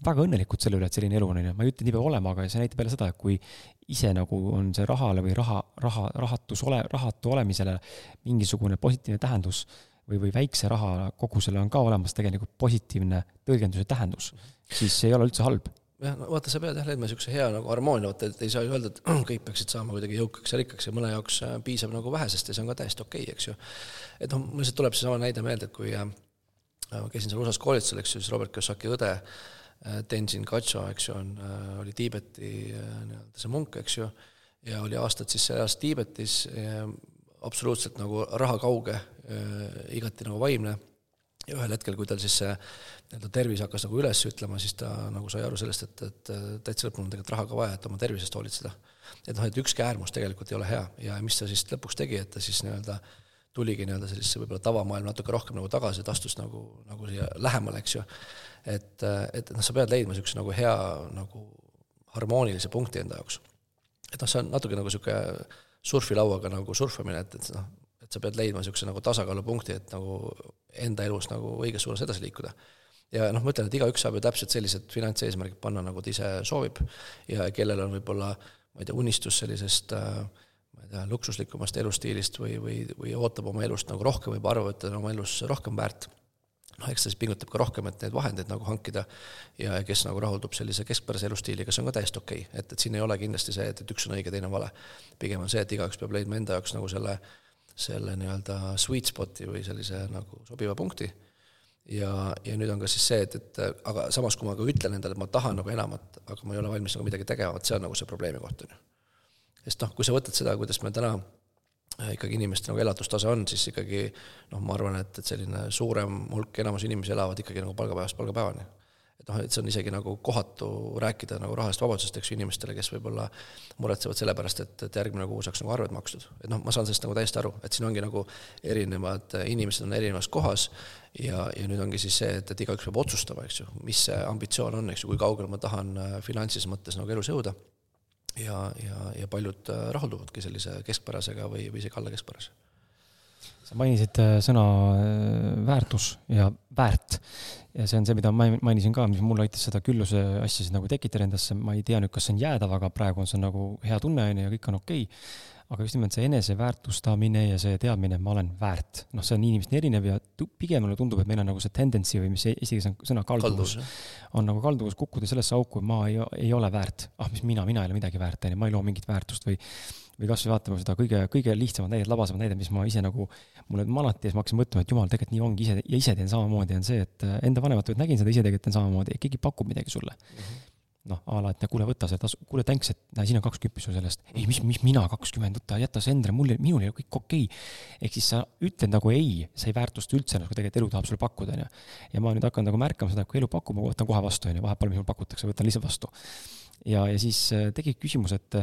Väga õnnelikud selle üle, et selline elu on, on ju, ma ei ütle, et nii peab olema, aga see näitab jälle seda, et kui ise nagu on see rahale või raha, raha, rahatus ole, rahatu olemisele mingisugune positiivne tähendus või, või väikse raha kogusele on ka olemas tegelikult positiivne tõlgenduse tähendus, siis see ei ole üldse halb jah, no vaata, sa pead jah leidma niisuguse hea nagu harmoonia, vaata, et ei saa ju öelda, et kõik peaksid saama kuidagi jõukaks ja rikkaks ja mõne jaoks äh, piisab nagu vähesest ja see on ka täiesti okei okay,, eks ju. et noh, mul lihtsalt tuleb seesama näide meelde, et kui äh, ma käisin seal USA-s koolitusel, eks ju, siis Robert Kiyosaki õde äh, Tenzin Gacho, eks ju, on, oli Tiibeti nii-öelda see munk, eks ju, ja oli aastad siis elas Tiibetis, absoluutselt nagu rahakauge, igati nagu vaimne ja ühel hetkel, kui tal siis see nii-öelda tervis hakkas nagu üles ütlema, siis ta nagu sai aru sellest, et, et täitsa lõpuni on tegelikult raha ka vaja, et oma tervisest hoolitseda. et noh, et ükski äärmus tegelikult ei ole hea ja mis ta siis lõpuks tegi, et ta siis nii-öelda tuligi nii-öelda sellisesse võib-olla tavamaailma natuke rohkem nagu tagasi, et astus nagu, nagu siia lähemale, eks ju. Et, et noh, sa pead leidma niisuguse nagu hea nagu harmoonilise punkti enda jaoks. et noh, see on natuke nagu niisugune surfilauaga nagu surfamine, et, et noh, et sa pead leidma niisuguse nagu tasakaalupunkti, et nagu enda elus nagu õiges suunas edasi liikuda. ja noh, ma ütlen, et igaüks saab ju täpselt sellised finantseesmärgid panna, nagu ta ise soovib ja kellel on võib-olla ma ei tea, unistus sellisest äh, ma ei tea, luksuslikumast elustiilist või, või, või ootab oma elust nagu rohkem, võib arvata, et on oma elus rohkem väärt, noh, eks ta siis pingutab ka rohkem, et neid vahendeid nagu hankida ja kes nagu rahuldub sellise keskpärase elustiiliga, see on ka täiesti okei okay., et, et siin ei ole kindlasti see, et, et üks on õige, teine on vale. pigem on see, et igaüks peab leidma enda jaoks nagu selle selle nii-öelda sweet spot'i või sellise nagu sobiva punkti. ja, ja nüüd on ka siis see, et, et aga samas, kui ma ka ütlen endale, et ma tahan nagu enamat, aga ma ei ole valmis nagu midagi tegema, vot see on nagu see probleemi koht, on ju. sest noh, kui sa võtad seda, kuidas meil täna ikkagi inimeste nagu elatustase on, siis ikkagi noh, ma arvan, et, et selline suurem hulk, enamus inimesi elavad ikkagi nagu palgapäevast palgapäevani et noh, et see on isegi nagu kohatu rääkida nagu rahast vabadusest, eks ju, inimestele, kes võib-olla muretsevad selle pärast, et, et järgmine kuu saaks nagu arved makstud. et noh, ma saan sellest nagu täiesti aru, et siin ongi nagu erinevad inimesed on erinevas kohas ja, ja nüüd ongi siis see, et, et igaüks peab otsustama, eks ju, mis see ambitsioon on, eks ju, kui kaugele ma tahan äh, finantsilises mõttes nagu elus jõuda. Ja, ja, ja paljud äh, rahulduvadki sellise keskpärasega või, või isegi alla keskpärase. Sa mainisid äh, sõna väärtus ja väärt. Ja see on see, mida ma mainisin ka, mis mul aitas seda külluse asja siis nagu tekitada endasse, ma ei tea nüüd, kas see on jäädav, aga praegu on see nagu hea tunne, on ju, ja kõik on okei. okay. Aga just nimelt see eneseväärtustamine ja see teadmine, ma olen väärt, noh, see on inimestel erinev ja pigem mulle tundub, et meil on nagu see tendency või mis eesti keeles on sõna kalduvus, on nagu kalduvus kukkuda sellesse auku, et ma ei, ei ole väärt. ah, mis mina, mina ei ole midagi väärt, on ju, ma ei loo mingit väärtust või või kasvõi vaatama seda kõige, kõige lihtsamat näidet, labasemat näidet, mis ma ise nagu, mulle manati ja siis ma hakkasin mõtlema, et jumal, tegelikult nii ongi ise ja ise teen samamoodi, on see, et äh, enda vanemate pealt nägin seda, ise tegelikult teen samamoodi, et keegi pakub midagi sulle mm. -hmm noh, a la, et kuule, võta see tasu, kuule, thanks, et näe, siin on kaks küppi sul sellest. ei, mis, mis mina kakskümmend, võta, jäta see endale, mul, minul ei ole kõik okei okay.. ehk siis sa ütled nagu ei, sa ei väärtusta üldse kui tegelikult elu tahab sulle pakkuda, on ju. ja ma nüüd hakkan nagu märkama seda, et kui elu pakub, ma võtan kohe vastu, on ju, vahepeal, mis mul pakutakse, võtan lihtsalt vastu. ja, ja siis äh, tekib küsimus, et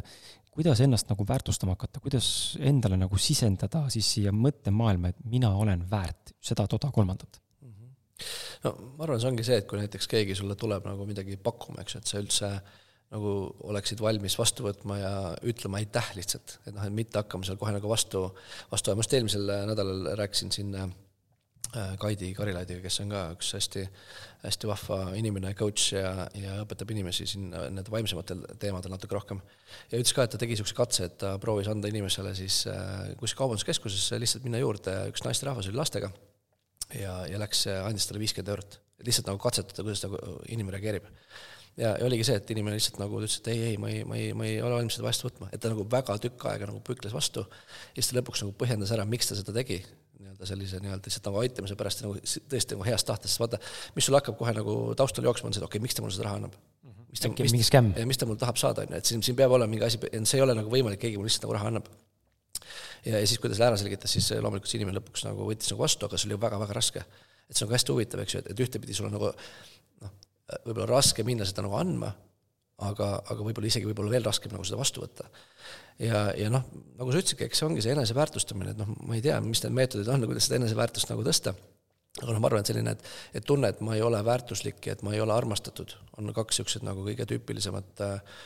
kuidas ennast nagu väärtustama hakata, kuidas endale nagu sisendada siis siia mõttemaailma, et mina olen väärt seda, toda, kolmandat? No ma arvan, see ongi see, et kui näiteks keegi sulle tuleb nagu midagi pakkuma, eks ju, et sa üldse nagu oleksid valmis vastu võtma ja ütlema aitäh lihtsalt, et noh, et mitte hakkama seal kohe nagu vastu, vastu ajama, just eelmisel nädalal rääkisin siin äh, Äh, Kaidi Karilaidiga, kes on ka üks hästi, hästi vahva inimene, coach ja, ja õpetab inimesi siin nende vaimsematel teemadel natuke rohkem. ja ütles ka, et ta tegi niisuguse katse, et ta proovis anda inimesele siis äh, kuskil kaubanduskeskuses lihtsalt minna juurde, üks naisterahvas oli lastega ja, ja läks, andis talle viiskümmend eurot. lihtsalt nagu katsetada, kuidas nagu inimene reageerib. ja, ja oligi see, et inimene lihtsalt nagu ütles, et ei, ei, ma ei, ma ei, ma ei ole valmis seda vastu võtma, et ta nagu väga tükk aega nagu pükles vastu ja siis ta lõpuks nagu põhjendas ära, miks ta seda tegi nii-öelda sellise nii-öelda lihtsalt nagu aitamise pärast nagu tõesti nagu heast tahtest, sest vaata, mis sul hakkab kohe nagu taustal jooksma, on see, et okei okay,, miks ta mulle seda raha annab mis ta, mis, mis ta mul tahab saada, on ju, et siin, siin peab olema mingi asi, see ei ole nagu võimalik, keegi mulle lihtsalt nagu raha annab. Ja, ja siis, kui ta selle ära selgitas, siis loomulikult see inimene lõpuks nagu võttis nagu vastu, aga see oli väga-väga raske. et see on ka hästi huvitav, eks ju, et, et ühtepidi sul on nagu noh, võib-olla raske minna seda nagu andma, aga, aga võib-olla isegi võib-olla veel raskem nagu seda vastu võtta ja, ja noh, nagu sa ütlesidki, eks see ongi see eneseväärtustamine, et noh, ma ei tea, mis need meetodid on, kuidas seda eneseväärtust nagu tõsta, aga noh, ma arvan, et selline, et, et tunne, et ma ei ole väärtuslik ja et ma ei ole armastatud, on kaks niisugused nagu kõige tüüpilisemat äh,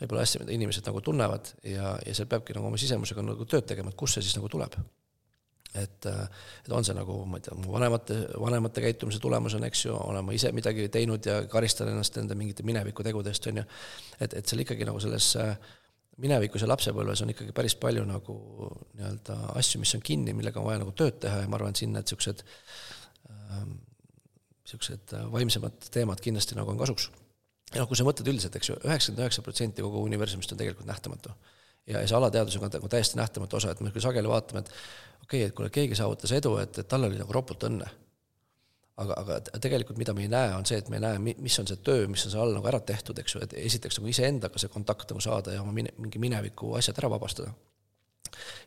võib-olla asja, mida inimesed nagu tunnevad ja, ja seal peabki nagu oma sisemusega nagu tööd tegema, et kust see siis nagu tuleb. et, äh, et on see nagu, ma ei tea, mu vanemate, vanemate käitumise tulemus on, eks ju, olen ma ise midagi teinud ja karistan ennast enda mingite mineviku tegude eest, on ju, et, et seal ikkagi nagu selles äh, minevikus ja lapsepõlves on ikkagi päris palju nagu nii-öelda asju, mis on kinni, millega on vaja nagu tööd teha ja ma arvan, et siin need niisugused niisugused ähm, vaimsemad teemad kindlasti nagu on kasuks. Ja noh, kui sa mõtled üldiselt, eks ju, üheksakümmend üheksa protsenti kogu universumist on tegelikult nähtamatu. ja, ja see alateadvus on nagu täiesti nähtamatu osa, et me küll sageli vaatame, et okei okay,, et kuule, keegi saavutas edu, et, et tal oli nagu ropult õnne aga, aga tegelikult mida me ei näe, on see, et me ei näe, mis on see töö, mis on seal all nagu ära tehtud, eks ju, et esiteks nagu iseendaga see kontakt nagu saada ja oma mine, mingi mineviku asjad ära vabastada.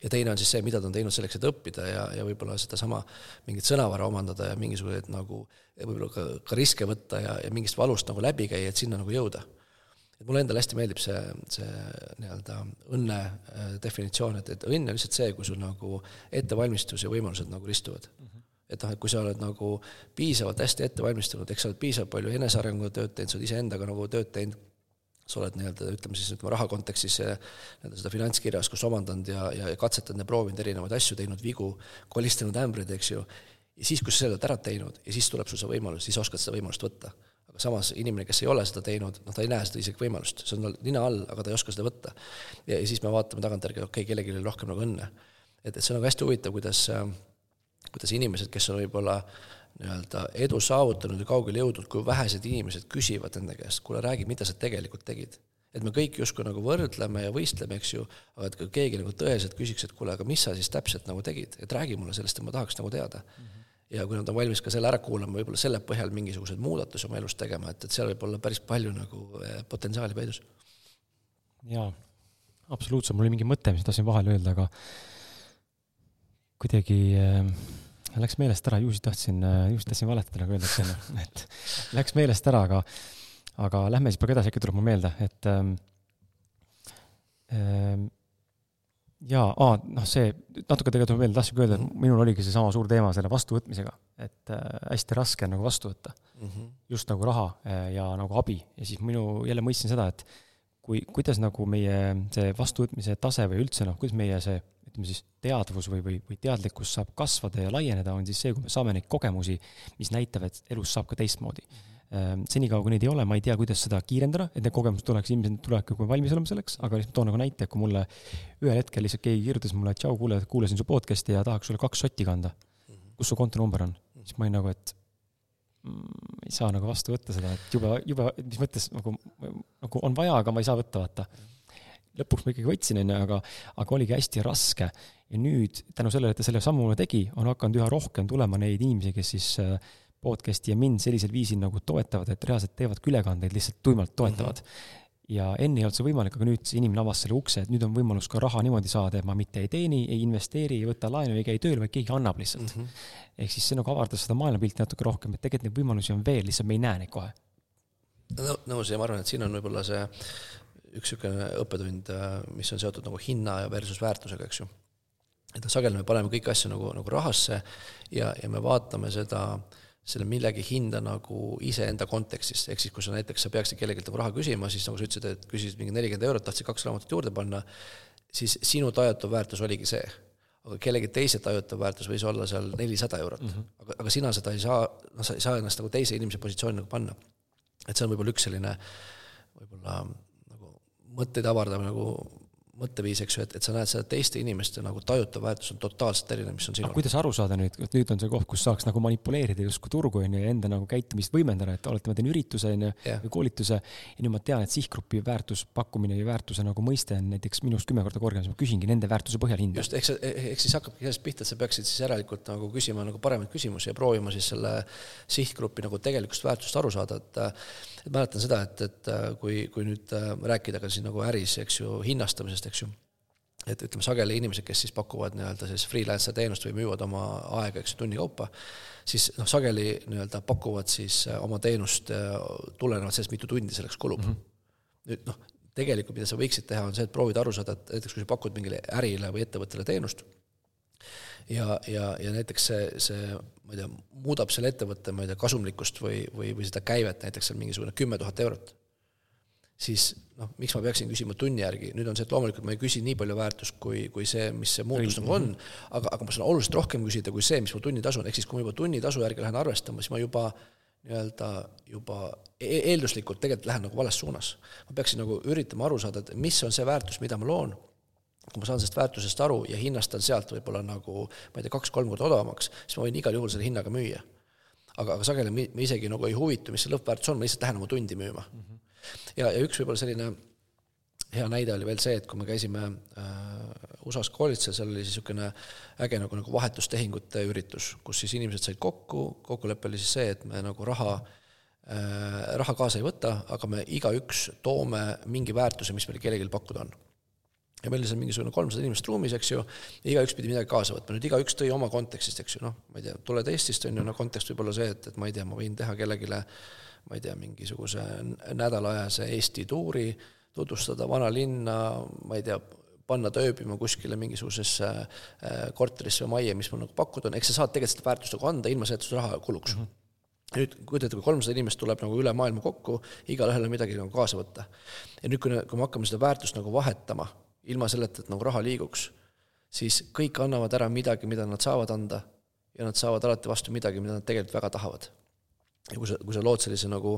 Ja teine on siis see, mida ta on teinud selleks, et õppida ja, ja võib-olla sedasama mingit sõnavara omandada ja mingisuguseid nagu võib-olla ka, ka riske võtta ja, ja mingist valust nagu läbi käia, et sinna nagu jõuda. et mulle endale hästi meeldib see, see nii-öelda õnne äh, definitsioon, et, et õnn on lihtsalt see, kui sul nagu ettevalmistus ja võimalused nagu ristuvad mm. -hmm et noh, et kui sa oled nagu piisavalt hästi ette valmistunud, eks sa oled piisavalt palju enesearengu tööd teinud, sa oled iseendaga nagu tööd teinud, sa oled nii-öelda, ütleme siis, ütleme raha kontekstis nii-öelda seda finantskirjaoskust omandanud ja, ja, ja katsetanud ja proovinud erinevaid asju, teinud vigu, kolistanud ämbreid, eks ju, ja siis, kui sa selle oled ära teinud ja siis tuleb sul see võimalus, siis oskad seda võimalust võtta. aga samas inimene, kes ei ole seda teinud, noh, ta ei näe seda isegi võimalust, see on tal nina all, aga ta ei oska seda võtta. ja, ja siis me vaatame tagantjärgi, okei okay,, kellelgi oli rohkem nagu õnne. et, et see on nagu hästi huvitav, kuidas äh, kuidas inimesed, kes on võib-olla nii-öelda edu saavutanud ja kaugele jõudnud, kui vähesed inimesed küsivad enda käest, kuule, räägi, mida sa tegelikult tegid. et me kõik justkui nagu võrdleme ja võistleme, eks ju, aga et kui keegi nagu tõeliselt küsiks, et kuule, aga mis sa siis täpselt nagu tegid, et räägi mulle sellest, et ma tahaks nagu teada mm. -hmm. ja kui nad on valmis ka selle ära kuulama, võib-olla selle põhjal mingisuguseid muudatusi oma elus tegema, et, et seal võib olla päris palju nagu eh, potentsiaali peidus. jaa, absoluutselt, mul oli mingi mõte, mis tahtsin vahele öelda, aga kuidagi äh, läks meelest ära, ju siis tahtsin, äh, ju siis tahtsin valetada, nagu öeldakse, onju, et läks meelest ära, aga, aga lähme siis praegu edasi, äkki tuleb mul meelde, et ähm, ähm, jaa, aa, noh, see natuke tegelikult meelde, tahtsingi öelda, et mhm. minul oligi seesama suur teema selle vastuvõtmisega, et äh, hästi raske on nagu vastu võtta mm. -hmm. just nagu raha äh, ja nagu abi ja siis minu, jälle mõistsin seda, et kui, kuidas nagu meie see vastuvõtmise tase või üldse noh, kuidas meie see ütleme siis teadvus või, või, või teadlikkus saab kasvada ja laieneda, on siis see, kui me saame neid kogemusi, mis näitavad, et elus saab ka teistmoodi. -hmm. senikaua, kui neid ei ole, ma ei tea, kuidas seda kiirendada, et need kogemused tuleks, ilmselt tulevadki, kui me valmis oleme selleks, aga lihtsalt toon nagu näite, kui mulle ühel hetkel lihtsalt keegi kirjutas mulle, et tšau, kuule, kuulasin su podcast'i ja tahaks sulle kaks sotti kanda. Kus su kontonumber on? siis ma olin nagu, et ei saa nagu vastu võtta seda, et jube, jube, mis mõttes nagu, nagu on vaja, aga ma ei saa võtta, vaata lõpuks ma ikkagi võtsin, onju, aga, aga oligi hästi raske. ja nüüd tänu sellele, et ta selle sammu tegi, on hakanud üha rohkem tulema neid inimesi, kes siis äh, podcast'i ja mind sellisel viisil nagu toetavad, et reaalselt teevadki ülekandeid, lihtsalt tuimalt toetavad mm. -hmm ja enne ei olnud see võimalik, aga nüüd see inimene avas selle ukse, et nüüd on võimalus ka raha niimoodi saada, et ma mitte ei teeni, ei investeeri, ei võta laenu, ei käi tööl, vaid keegi annab lihtsalt mm. -hmm. ehk siis see nagu avardas seda maailmapilti natuke rohkem, et tegelikult neid võimalusi on veel, lihtsalt me ei näe neid kohe. nõus ja ma arvan, et siin on võib-olla see üks niisugune õppetund, äh, mis on seotud nagu hinna ja versus väärtusega, eks ju. et sageli me paneme kõiki asju nagu, nagu rahasse ja, ja me vaatame seda, selle millegi hinda nagu iseenda kontekstis, ehk siis kui sa näiteks, sa peaksid kellelgi nagu raha küsima, siis nagu sa ütlesid, et küsisid mingi nelikümmend eurot, tahtsid kaks raamatut juurde panna, siis sinu tajutav väärtus oligi see. aga kellegi teise tajutav väärtus võis olla seal nelisada eurot mm, -hmm. aga, aga sina seda ei saa, noh, sa ei saa ennast nagu teise inimese positsiooni nagu panna. et see on võib-olla üks selline võib-olla mõtteid avardab nagu mõtteviis, eks ju, et, et sa näed seda teiste inimeste nagu tajutav väärtus on totaalselt erinev, mis on sinul. kuidas aru saada nüüd, et nüüd on see koht, kus saaks nagu manipuleerida justkui turgu, on ju, ja enda nagu käitumist võimendada, et olete, ma teen ürituse, on ju, või koolituse, ja nüüd ma tean, et sihtgrupi väärtuspakkumine ja väärtuse nagu mõiste on näiteks minust kümme korda kõrgem, siis ma küsingi nende väärtuse põhjal hinda. just, eks eks siis hakkabki sellest pihta, et sa peaksid siis järelikult nagu küsima nagu paremaid küsimusi ja proovima siis selle sihtgrupi nagu tegelikust väärtust aru saada, et et mäletan seda, et, et kui, kui nüüd rääkida ka siin nagu äris, eks ju, hinnastamisest, eks ju et ütleme, sageli inimesed, kes siis pakuvad nii-öelda sellist freelancer teenust või müüvad oma aega, eks ju, tunni kaupa, siis noh, sageli nii-öelda pakuvad siis äh, oma teenust äh, tulenevalt sellest, mitu tundi selleks kulub mm. -hmm. nüüd noh, tegelikult mida sa võiksid teha, on see, et proovida aru saada, et näiteks kui sa pakud mingile ärile või ettevõttele teenust, ja, ja, ja näiteks see, see, ma ei tea, muudab selle ettevõtte, ma ei tea, kasumlikkust või, või, või seda käivet näiteks seal mingisugune kümme tuhat eurot. Siis noh, miks ma peaksin küsima tunni järgi, nüüd on see, et loomulikult ma ei küsi nii palju väärtust, kui, kui see, mis see muutus nagu on, aga, aga ma saan oluliselt rohkem küsida kui see, mis mu tunnitasu on, ehk siis kui ma juba tunnitasu järgi lähen arvestama, siis ma juba nii-öelda juba e-, eelduslikult tegelikult lähen nagu vales suunas. ma peaksin nagu üritama aru saada, et mis on see väärtus, mida ma loon, kui ma saan sellest väärtusest aru ja hinnastan sealt võib-olla nagu ma ei tea, kaks-kolm korda odavamaks, siis ma võin igal juhul selle hinnaga müüa. aga, aga sageli me isegi nagu ei huvitu, mis see lõppväärtus on, ma lihtsalt lähen oma tundi müüma mm. -hmm. ja, ja üks võib-olla selline hea näide oli veel see, et kui me käisime äh, USA-s koolitusel, seal oli siis niisugune äge nagu, nagu vahetustehingute üritus, kus siis inimesed said kokku, kokkulepe oli siis see, et me nagu raha äh,, raha kaasa ei võta, aga me igaüks toome mingi väärtuse, mis meil kellelgi pakkuda on ja meil oli seal mingisugune kolmsada inimest ruumis, eks ju, ja igaüks pidi midagi kaasa võtma, nüüd igaüks tõi oma kontekstist, eks ju, noh, ma ei tea, tuled Eestist, on ju, no kontekst võib olla see, et, et ma ei tea, ma võin teha kellelegi ma ei tea, mingisuguse nädalaajase Eesti tuuri, tutvustada vanalinna, ma ei tea, panna ta ööbima kuskile mingisugusesse äh, korterisse või majja, mis mul nagu pakkuda on, eks sa saad tegelikult seda väärtust nagu anda, ilma selleta sul raha kuluks mm. -hmm nüüd kujutate, kui kolmsada inimest tuleb nagu üle maailma kokku, igalühel on midagi nagu kaasa võtta. ja nüüd, kui, kui me hakkame seda väärtust nagu vahetama, ilma selleta, et nagu raha liiguks, siis kõik annavad ära midagi, mida nad saavad anda ja nad saavad alati vastu midagi, mida nad tegelikult väga tahavad ja kui sa, kui sa lood sellise nagu,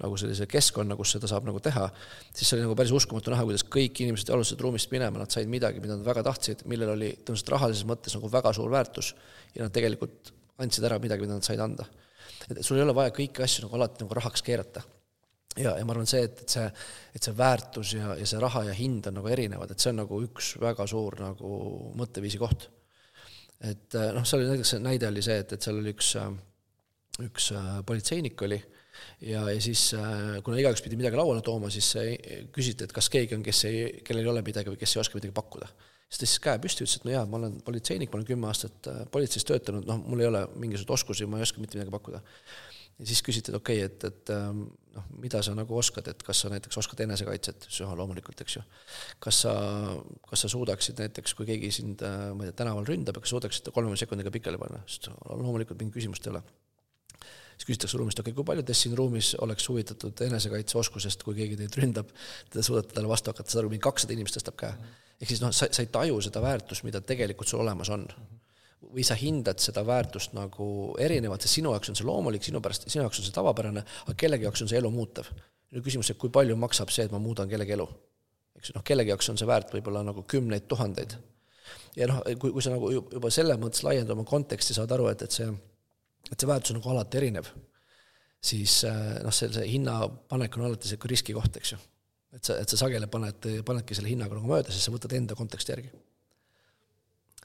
nagu sellise keskkonna, kus seda saab nagu teha, siis see oli nagu päris uskumatu näha, kuidas kõik inimesed alustasid ruumist minema, nad said midagi, mida nad väga tahtsid, millel oli tõenäoliselt rahalises mõttes nagu väga suur väärtus ja nad tegelikult andsid ära midagi, mida nad said anda. et sul ei ole vaja kõiki asju nagu alati nagu rahaks keerata. Ja, ja ma arvan, see, et, et see, et see väärtus ja, ja see raha ja hind on nagu erinevad, et see on nagu üks väga suur nagu mõtteviisi koht. et noh, seal oli näiteks, näide oli see, et, et seal oli üks äh, üks äh, politseinik oli ja, ja siis äh, kuna igaüks pidi midagi lauale tooma, siis küsiti, et kas keegi on, kes ei, kellel ei ole midagi või kes ei oska midagi pakkuda. siis ta tõstis käe püsti, ütles, et no jaa, ma olen politseinik, ma olen kümme aastat äh, politseis töötanud, noh, mul ei ole mingisuguseid oskusi, ma ei oska mitte midagi pakkuda. Ja siis küsiti, et okei okay,, et, et ähm, noh, mida sa nagu oskad, et kas sa näiteks oskad enesekaitset, siis jah, loomulikult, eks ju. kas sa, kas sa suudaksid näiteks, kui keegi sind, ma ei tea, tänaval ründab, kas suudaksid kolme sekundiga pikali panna, sest loomulikult mingit küsimust ei ole siis küsitakse ruumist, okei okay,, kui paljud teist siin ruumis oleks huvitatud enesekaitseoskusest, kui keegi teid ründab, te suudate talle vastu hakata, saad aru, mingi kakssada inimest tõstab käe. ehk siis noh, sa, sa ei taju seda väärtust, mida tegelikult sul olemas on. Või sa hindad seda väärtust nagu erinevalt, sest sinu jaoks on see loomulik, sinu pärast, sinu jaoks on see tavapärane, aga kellegi jaoks on see elu muutev. nüüd küsimus, et kui palju maksab see, et ma muudan kellegi elu? eks noh, kellegi jaoks on see väärt võib-olla nagu kümneid tuhandeid. ja noh, kui, kui sa nagu juba selle mõttes laiendad oma konteksti, saad aru, et, et see et see väärtus on nagu alati erinev, siis äh, noh, selle hinnapanek on alati sihuke riskikoht, eks ju. et sa, et sa sageli paned, panedki selle hinnaga nagu mööda, siis sa võtad enda konteksti järgi.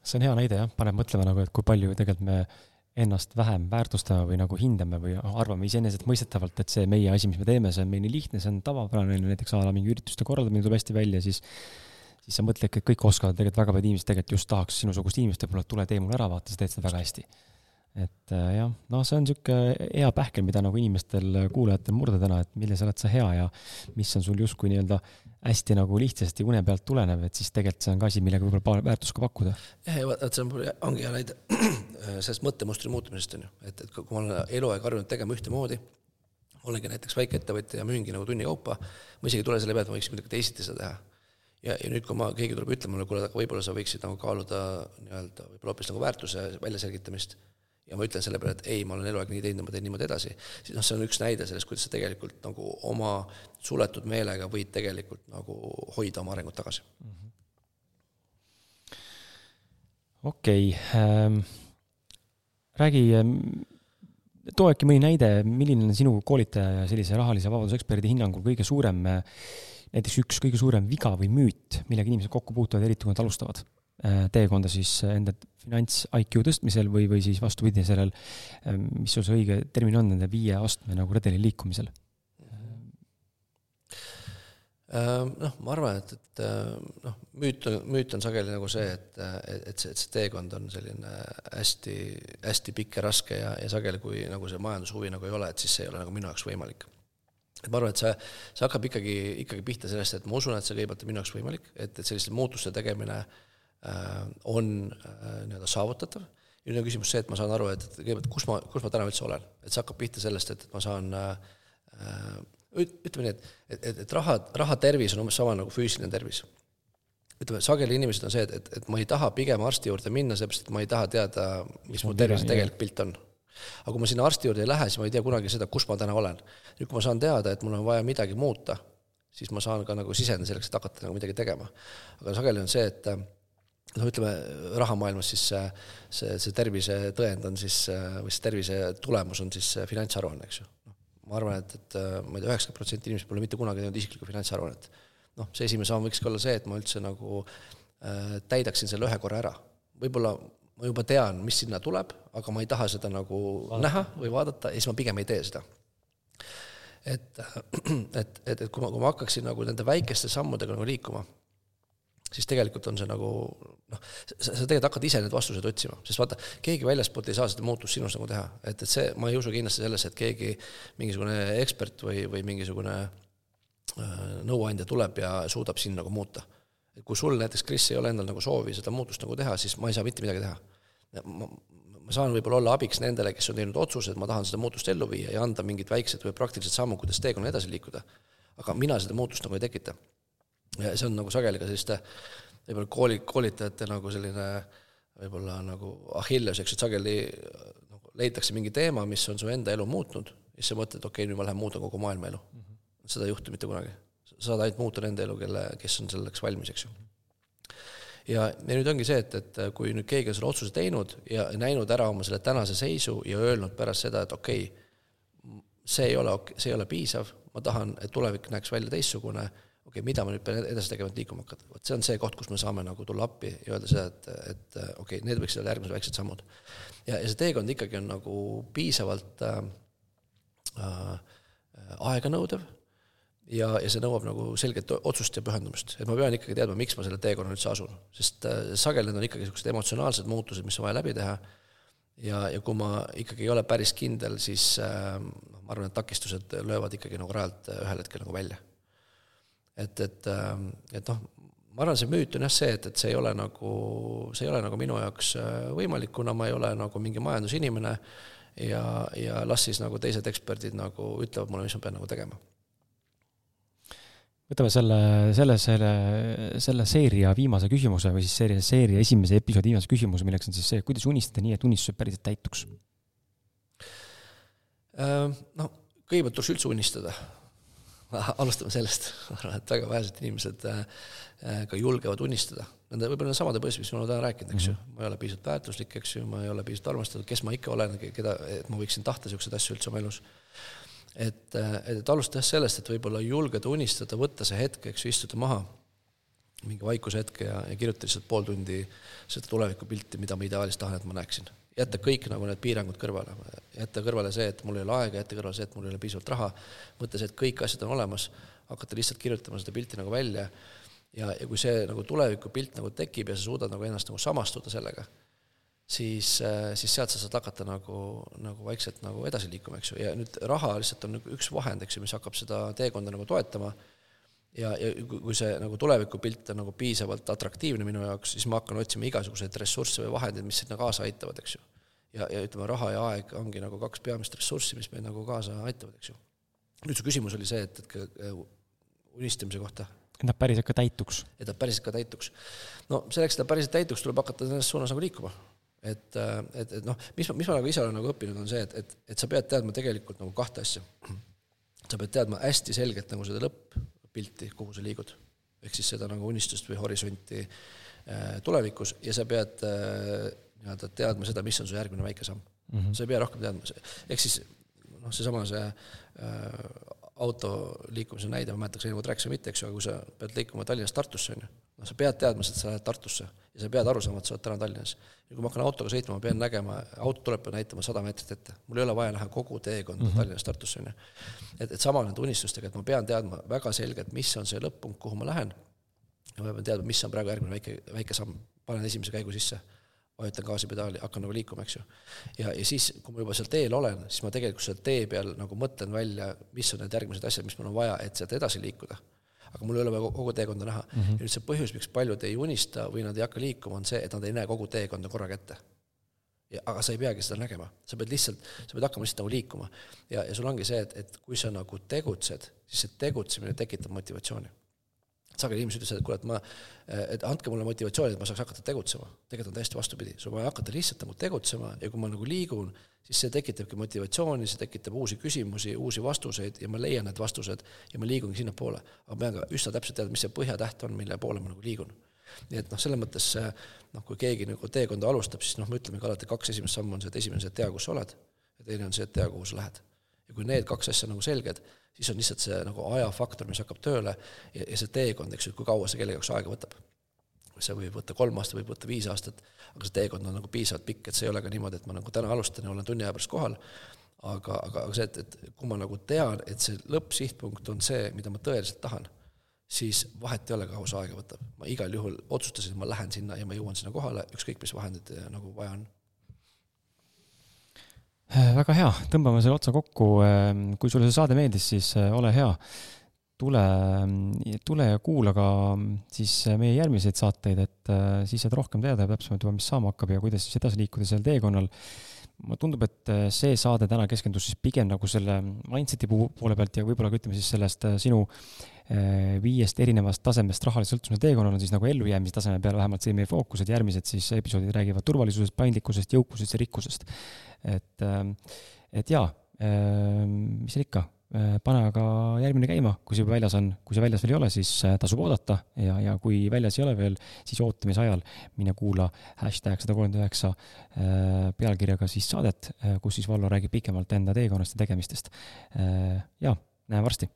See on hea näide jah, paneb mõtlema nagu, et kui palju tegelikult me ennast vähem väärtustame või nagu hindame või arvame iseenesestmõistetavalt, et see meie asi, mis me teeme, see on meil nii lihtne, see on tavapärane, näiteks a la mingi ürituste korraldamine tuleb hästi välja, siis siis sa mõtledki, et kõik oskavad, tegelikult väga paljud inimesed tegelikult just tahaks sinusugust inimest võib-olla, tule tee mulle ära, vaata, sa teed seda väga hästi et äh, jah, noh, see on niisugune hea pähkel, mida nagu inimestel, äh, kuulajatel murda täna, et milles oled sa hea ja mis on sul justkui nii-öelda hästi nagu lihtsasti une pealt tulenev, et siis tegelikult see on ka asi, millega võib-olla paar väärtust ka pakkuda. ja vaat see on, ongi hea näide sellest mõttemustri muutumisest, on ju, et, et kui ma olen eluaeg harjunud tegema ühtemoodi, olengi näiteks väikeettevõtja ja müüngi nagu tunni kaupa, ma isegi ei tule selle peale, et ma võiks midagi teisiti seda teha ja, ja nüüd, kui ma, keegi tuleb ütlema mulle, kuule, aga võib-olla sa võiksid nagu kaaluda nii-öelda võib-olla hoopis nagu väärtuse väljaselgitamist ja ma ütlen selle peale, et ei, ma olen eluaeg nii teinud ma teen niimoodi edasi, siis noh, see on üks näide sellest, kuidas sa tegelikult nagu oma suletud meelega võid tegelikult nagu hoida oma arengut tagasi -hmm.. okei ähm,, räägi ähm, too äkki mõni näide, milline on sinu koolitaja ja sellise rahalise vabaduse eksperdi hinnangul kõige suurem, näiteks üks kõige suurem viga või müüt, millega inimesed kokku puutuvad, eriti kui nad alustavad? Äh, teekonda siis enda finants IQ tõstmisel või, või siis vastupidi, sellel, ähm, mis sul see õige termin on, nende viie astme nagu redeli liikumisel? Ähm, noh, ma arvan, et, et äh, noh, müüt on, müüt on sageli nagu see, et, et see, et see teekond on selline hästi, hästi pikk ja raske ja, ja sageli, kui nagu see majandushuvi nagu ei ole, et siis see ei ole nagu minu jaoks võimalik et ma arvan, et see, see hakkab ikkagi, ikkagi pihta sellest, et ma usun, et see kõigepealt on minu jaoks võimalik, et, et selliste muutuste tegemine äh, Äh, on äh, nii-öelda saavutatav. ja nüüd on küsimus see, et ma saan aru, et, et kõigepealt, kus ma, kus ma täna üldse olen, et see hakkab pihta sellest, et, et ma saan äh, ütleme nii, et, et, et, et raha, raha tervis on umbes sama nagu füüsiline tervis. ütleme, sageli inimesed on see, et, et, et ma ei taha pigem arsti juurde minna, sellepärast et ma ei taha teada, mis mu tervise tegelik pilt on aga kui ma sinna arsti juurde ei lähe, siis ma ei tea kunagi seda, kus ma täna olen. nüüd, kui ma saan teada, et mul on vaja midagi muuta, siis ma saan ka nagu sisendi selleks, et hakata nagu midagi tegema. aga sageli on see, et noh, ütleme rahamaailmas siis see, see, see tervisetõend on siis, või see tervise tulemus on siis finantsaruanne, eks ju. noh, ma arvan, et, et ma ei tea, üheksakümmend protsenti inimesed pole mitte kunagi teinud isiklikku finantsaruannet. noh, see esimene samm võikski olla see, et ma üldse nagu äh, täidaksin selle ühe korra ära. võib-olla ma juba tean, mis sinna tuleb, aga ma ei taha seda nagu vaadata. näha või vaadata ja siis ma pigem ei tee seda. et, et, et, et kui ma, kui ma hakkaksin nagu nende väikeste sammudega nagu liikuma siis tegelikult on see nagu noh, sa, sa tegelikult hakkad ise need vastused otsima, sest vaata, keegi väljaspoolt ei saa seda muutust sinus nagu teha, et, et see, ma ei usu kindlasti sellesse, et keegi, mingisugune ekspert või, või mingisugune äh, nõuandja tuleb ja suudab sind nagu muuta. kui sul näiteks, Kris, ei ole endal nagu soovi seda muutust nagu teha, siis ma ei saa mitte midagi teha. ma, ma saan võib-olla olla abiks nendele, kes on teinud otsuse, et ma tahan seda muutust ellu viia ja anda mingid väiksed või praktilised sammud, kuidas teekonnal edasi liikuda. aga mina seda muutust nagu ei tekita see on nagu sageli ka selliste võib-olla kooli, koolitajate nagu selline võib-olla nagu Achilleus, eks, et sageli nagu leitakse mingi teema, mis on su enda elu muutnud, ja siis sa mõtled, okei okay,, nüüd ma lähen muudan kogu maailma elu mm. -hmm. seda ei juhtu mitte kunagi. sa saad ainult muuta nende elu, kelle, kes on selleks valmis, eks ju. ja, ja nüüd ongi see, et, et kui nüüd keegi on selle otsuse teinud ja näinud ära oma selle tänase seisu ja öelnud pärast seda, et okei okay,, see ei ole, see ei ole piisav, ma tahan, et tulevik näeks välja teistsugune okei okay,, mida ma nüüd pean edasi tegema, et liikuma hakata, vot see on see koht, kus me saame nagu tulla appi ja öelda seda, et, et okei okay,, need võiksid olla järgmised väiksed sammud. ja, ja see teekond ikkagi on nagu piisavalt äh, äh, aeganõudev ja, ja see nõuab nagu selget otsust ja pühendumist, et ma pean ikkagi teadma, miks ma selle teekonna üldse asun, sest äh, sageli need on ikkagi niisugused emotsionaalsed muutused, mis on vaja läbi teha. Ja, ja kui ma ikkagi ei ole päris kindel, siis äh, noh, ma arvan, et takistused löövad ikkagi nagu rajalt ühel hetkel nagu välja et, et, ähm, et noh, ma arvan, see müüt on jah see, et, et see ei ole nagu, see ei ole nagu minu jaoks äh, võimalik, kuna ma ei ole nagu mingi majandusinimene ja, ja las siis nagu teised eksperdid nagu ütlevad mulle, mis ma pean nagu tegema võtame selle, selle, selle, selle seeria viimase küsimuse või siis seeria, seeria esimese episoodi viimase küsimuse, milleks on siis see, kuidas unistada nii, et unistused päriselt täituks? Äh, noh, kõigepealt tuleks üldse unistada alustame sellest, ma arvan, et väga vähesed inimesed äh, äh, ka julgevad unistada. Nende võib-olla samade põhjused, mis me oleme täna rääkinud, eks ju, mhm. ma ei ole piisavalt väärtuslik, eks ju, ma ei ole piisavalt armastatud, kes ma ikka olen, keda, et ma võiksin tahta niisuguseid asju üldse oma elus. et, äh, et, et alustada sellest, et võib-olla julgeda unistada, võtta see hetk, eks ju, istuda maha, mingi vaikushetke ja, ja kirjutada lihtsalt pool tundi seda tulevikupilti, mida ma ideaalis tahan, et ma näeksin. Jätta kõik nagu need piirangud kõrvale, jätta kõrvale see, et mul ei ole aega, jätta kõrvale see, et mul ei ole piisavalt raha, mõtta see, et kõik asjad on olemas, hakata lihtsalt kirjutama seda pilti nagu välja. Ja, ja kui see nagu tulevikupilt nagu tekib ja sa suudad nagu ennast nagu samastuda sellega, siis, siis sealt sa saad hakata nagu, nagu vaikselt nagu edasi liikuma, eks ju, ja nüüd raha lihtsalt on nagu üks vahend, eks ju, mis hakkab seda teekonda nagu toetama ja, ja kui see nagu tulevikupilt on nagu piisavalt atraktiivne minu jaoks, siis ma hakkan otsima igasuguseid ressursse või vahendeid, mis sinna kaasa aitavad, eks ju. ja, ja ütleme, raha ja aeg ongi nagu kaks peamist ressurssi, mis meid nagu kaasa aitavad, eks ju. nüüd su küsimus oli see, et, et unistamise kohta. et nad päriselt ka täituks? et nad päriselt ka täituks. no selleks, et nad päriselt täituks, tuleb hakata selles suunas nagu liikuma. et, et, et noh, mis ma, mis ma nagu ise olen nagu õppinud, on see, et, et, et sa pead teadma tegelikult nagu kahte asja. sa pead teadma hästi selgelt nagu seda lõpp, pilti, kuhu sa liigud. ehk siis seda nagu unistust või horisonti äh, tulevikus ja sa pead äh, nii-öelda teadma seda, mis on su järgmine väike samm mm. -hmm. sa ei pea rohkem teadma, ehk siis noh, seesama see äh, auto liikumise näide, ma ei mäleta, kas eelmine kord rääkisime mitte, eks ju, aga kui sa pead liikuma Tallinnast Tartusse, on ju, noh, sa pead teadma, et sa lähed Tartusse ja sa pead aru saama, et sa oled täna Tallinnas. ja kui ma hakkan autoga sõitma, ma pean nägema, auto tuleb näitama sada meetrit ette, mul ei ole vaja näha kogu teekonda mm -hmm. Tallinnast Tartusse, on ju. et, et sama nende unistustega, et ma pean teadma väga selgelt, mis on see lõpp-punkt, kuhu ma lähen, ja ma pean teadma, mis on praegu järgmine väike, väike samm, panen esimese käigu sisse vajutan gaasipedaali, hakkan nagu liikuma, eks ju. ja, ja siis, kui ma juba seal teel olen, siis ma tegelikult seal tee peal nagu mõtlen välja, mis on need järgmised asjad, mis mul on vaja, et sealt edasi liikuda aga mul ei ole vaja kogu teekonda näha mm. -hmm. ja nüüd see põhjus, miks paljud ei unista või nad ei hakka liikuma, on see, et nad ei näe kogu teekonda korraga ette. ja aga sa ei peagi seda nägema, sa pead lihtsalt, sa pead hakkama lihtsalt nagu liikuma. ja, ja sul ongi see, et, et kui sa nagu tegutsed, siis see tegutsemine tekitab motivatsiooni. Sageli inimesed ütlesid, et kuule, et ma, et andke mulle motivatsiooni, et ma saaks hakata tegutsema. tegelikult on täiesti vastupidi, sul on vaja hakata lihtsalt nagu tegutsema ja kui ma nagu liigun, siis see tekitabki motivatsiooni, see tekitab uusi küsimusi, uusi vastuseid ja ma leian need vastused ja ma liigungi sinnapoole. aga ma pean ka üsna täpselt teadma, mis see põhjatäht on, mille poole ma nagu liigun. nii et noh, selles mõttes noh, kui keegi nagu teekonda alustab, siis noh, me ütlemegi alati, kaks esimest sammu on see, et esimene see, et tea, kus sa oled, ja teine on see, et tea, kuhu sa lähed. ja kui need kaks asja nagu selged, siis on lihtsalt see nagu ajafaktor, mis hakkab tööle ja, ja see teekond, eks ju, kui kaua see kellegi jaoks aega võtab. see võib võtta kolm aastat, võib võtta viis aastat, aga see teekond on nagu piisavalt pikk, et see ei ole ka niimoodi, et ma nagu täna alustan ja olen tunni aja pärast kohal, aga, aga, aga see, et, et kui ma nagu tean, et see lõppsihtpunkt on see, mida ma tõeliselt tahan, siis vahet ei ole, kaua see aega võtab. ma igal juhul otsustasin, et ma lähen sinna ja ma jõuan sinna kohale, ükskõik mis vahendid nagu vaja on väga hea, tõmbame selle otsa kokku. Ähm, kui sulle see saade meeldis, siis äh, ole hea, tule, ähm, tule ja kuula ka ähm, siis äh, meie järgmiseid saateid, et siis saad rohkem teada täpsemalt juba, mis saama hakkab ja kuidas siis edasi liikuda seal teekonnal. Mulle tundub, et see saade täna keskendus siis pigem nagu selle mindset'i poole pealt ja võib-olla ka ütleme siis sellest sinu viiest erinevast tasemest rahalise sõltuvuse teekonnal on siis nagu ellujäämise taseme peal vähemalt see meie fookus, et järgmised siis episoodid räägivad turvalisusest, paindlikkusest, jõukusest ja rikkusest. Et, ähm, et jaa, ähm, mis seal ikka, äh, pane aga järgmine käima, kui see juba väljas on, kui see väljas veel ei ole, siis äh, tasub oodata ja, ja kui väljas ei ole veel, siis ootamise ajal mine kuula hashtag sada kolmkümmend üheksa äh, pealkirjaga siis saadet, kus siis Vallo räägib pikemalt enda teekonnast ja tegemistest. jaa, näeme varsti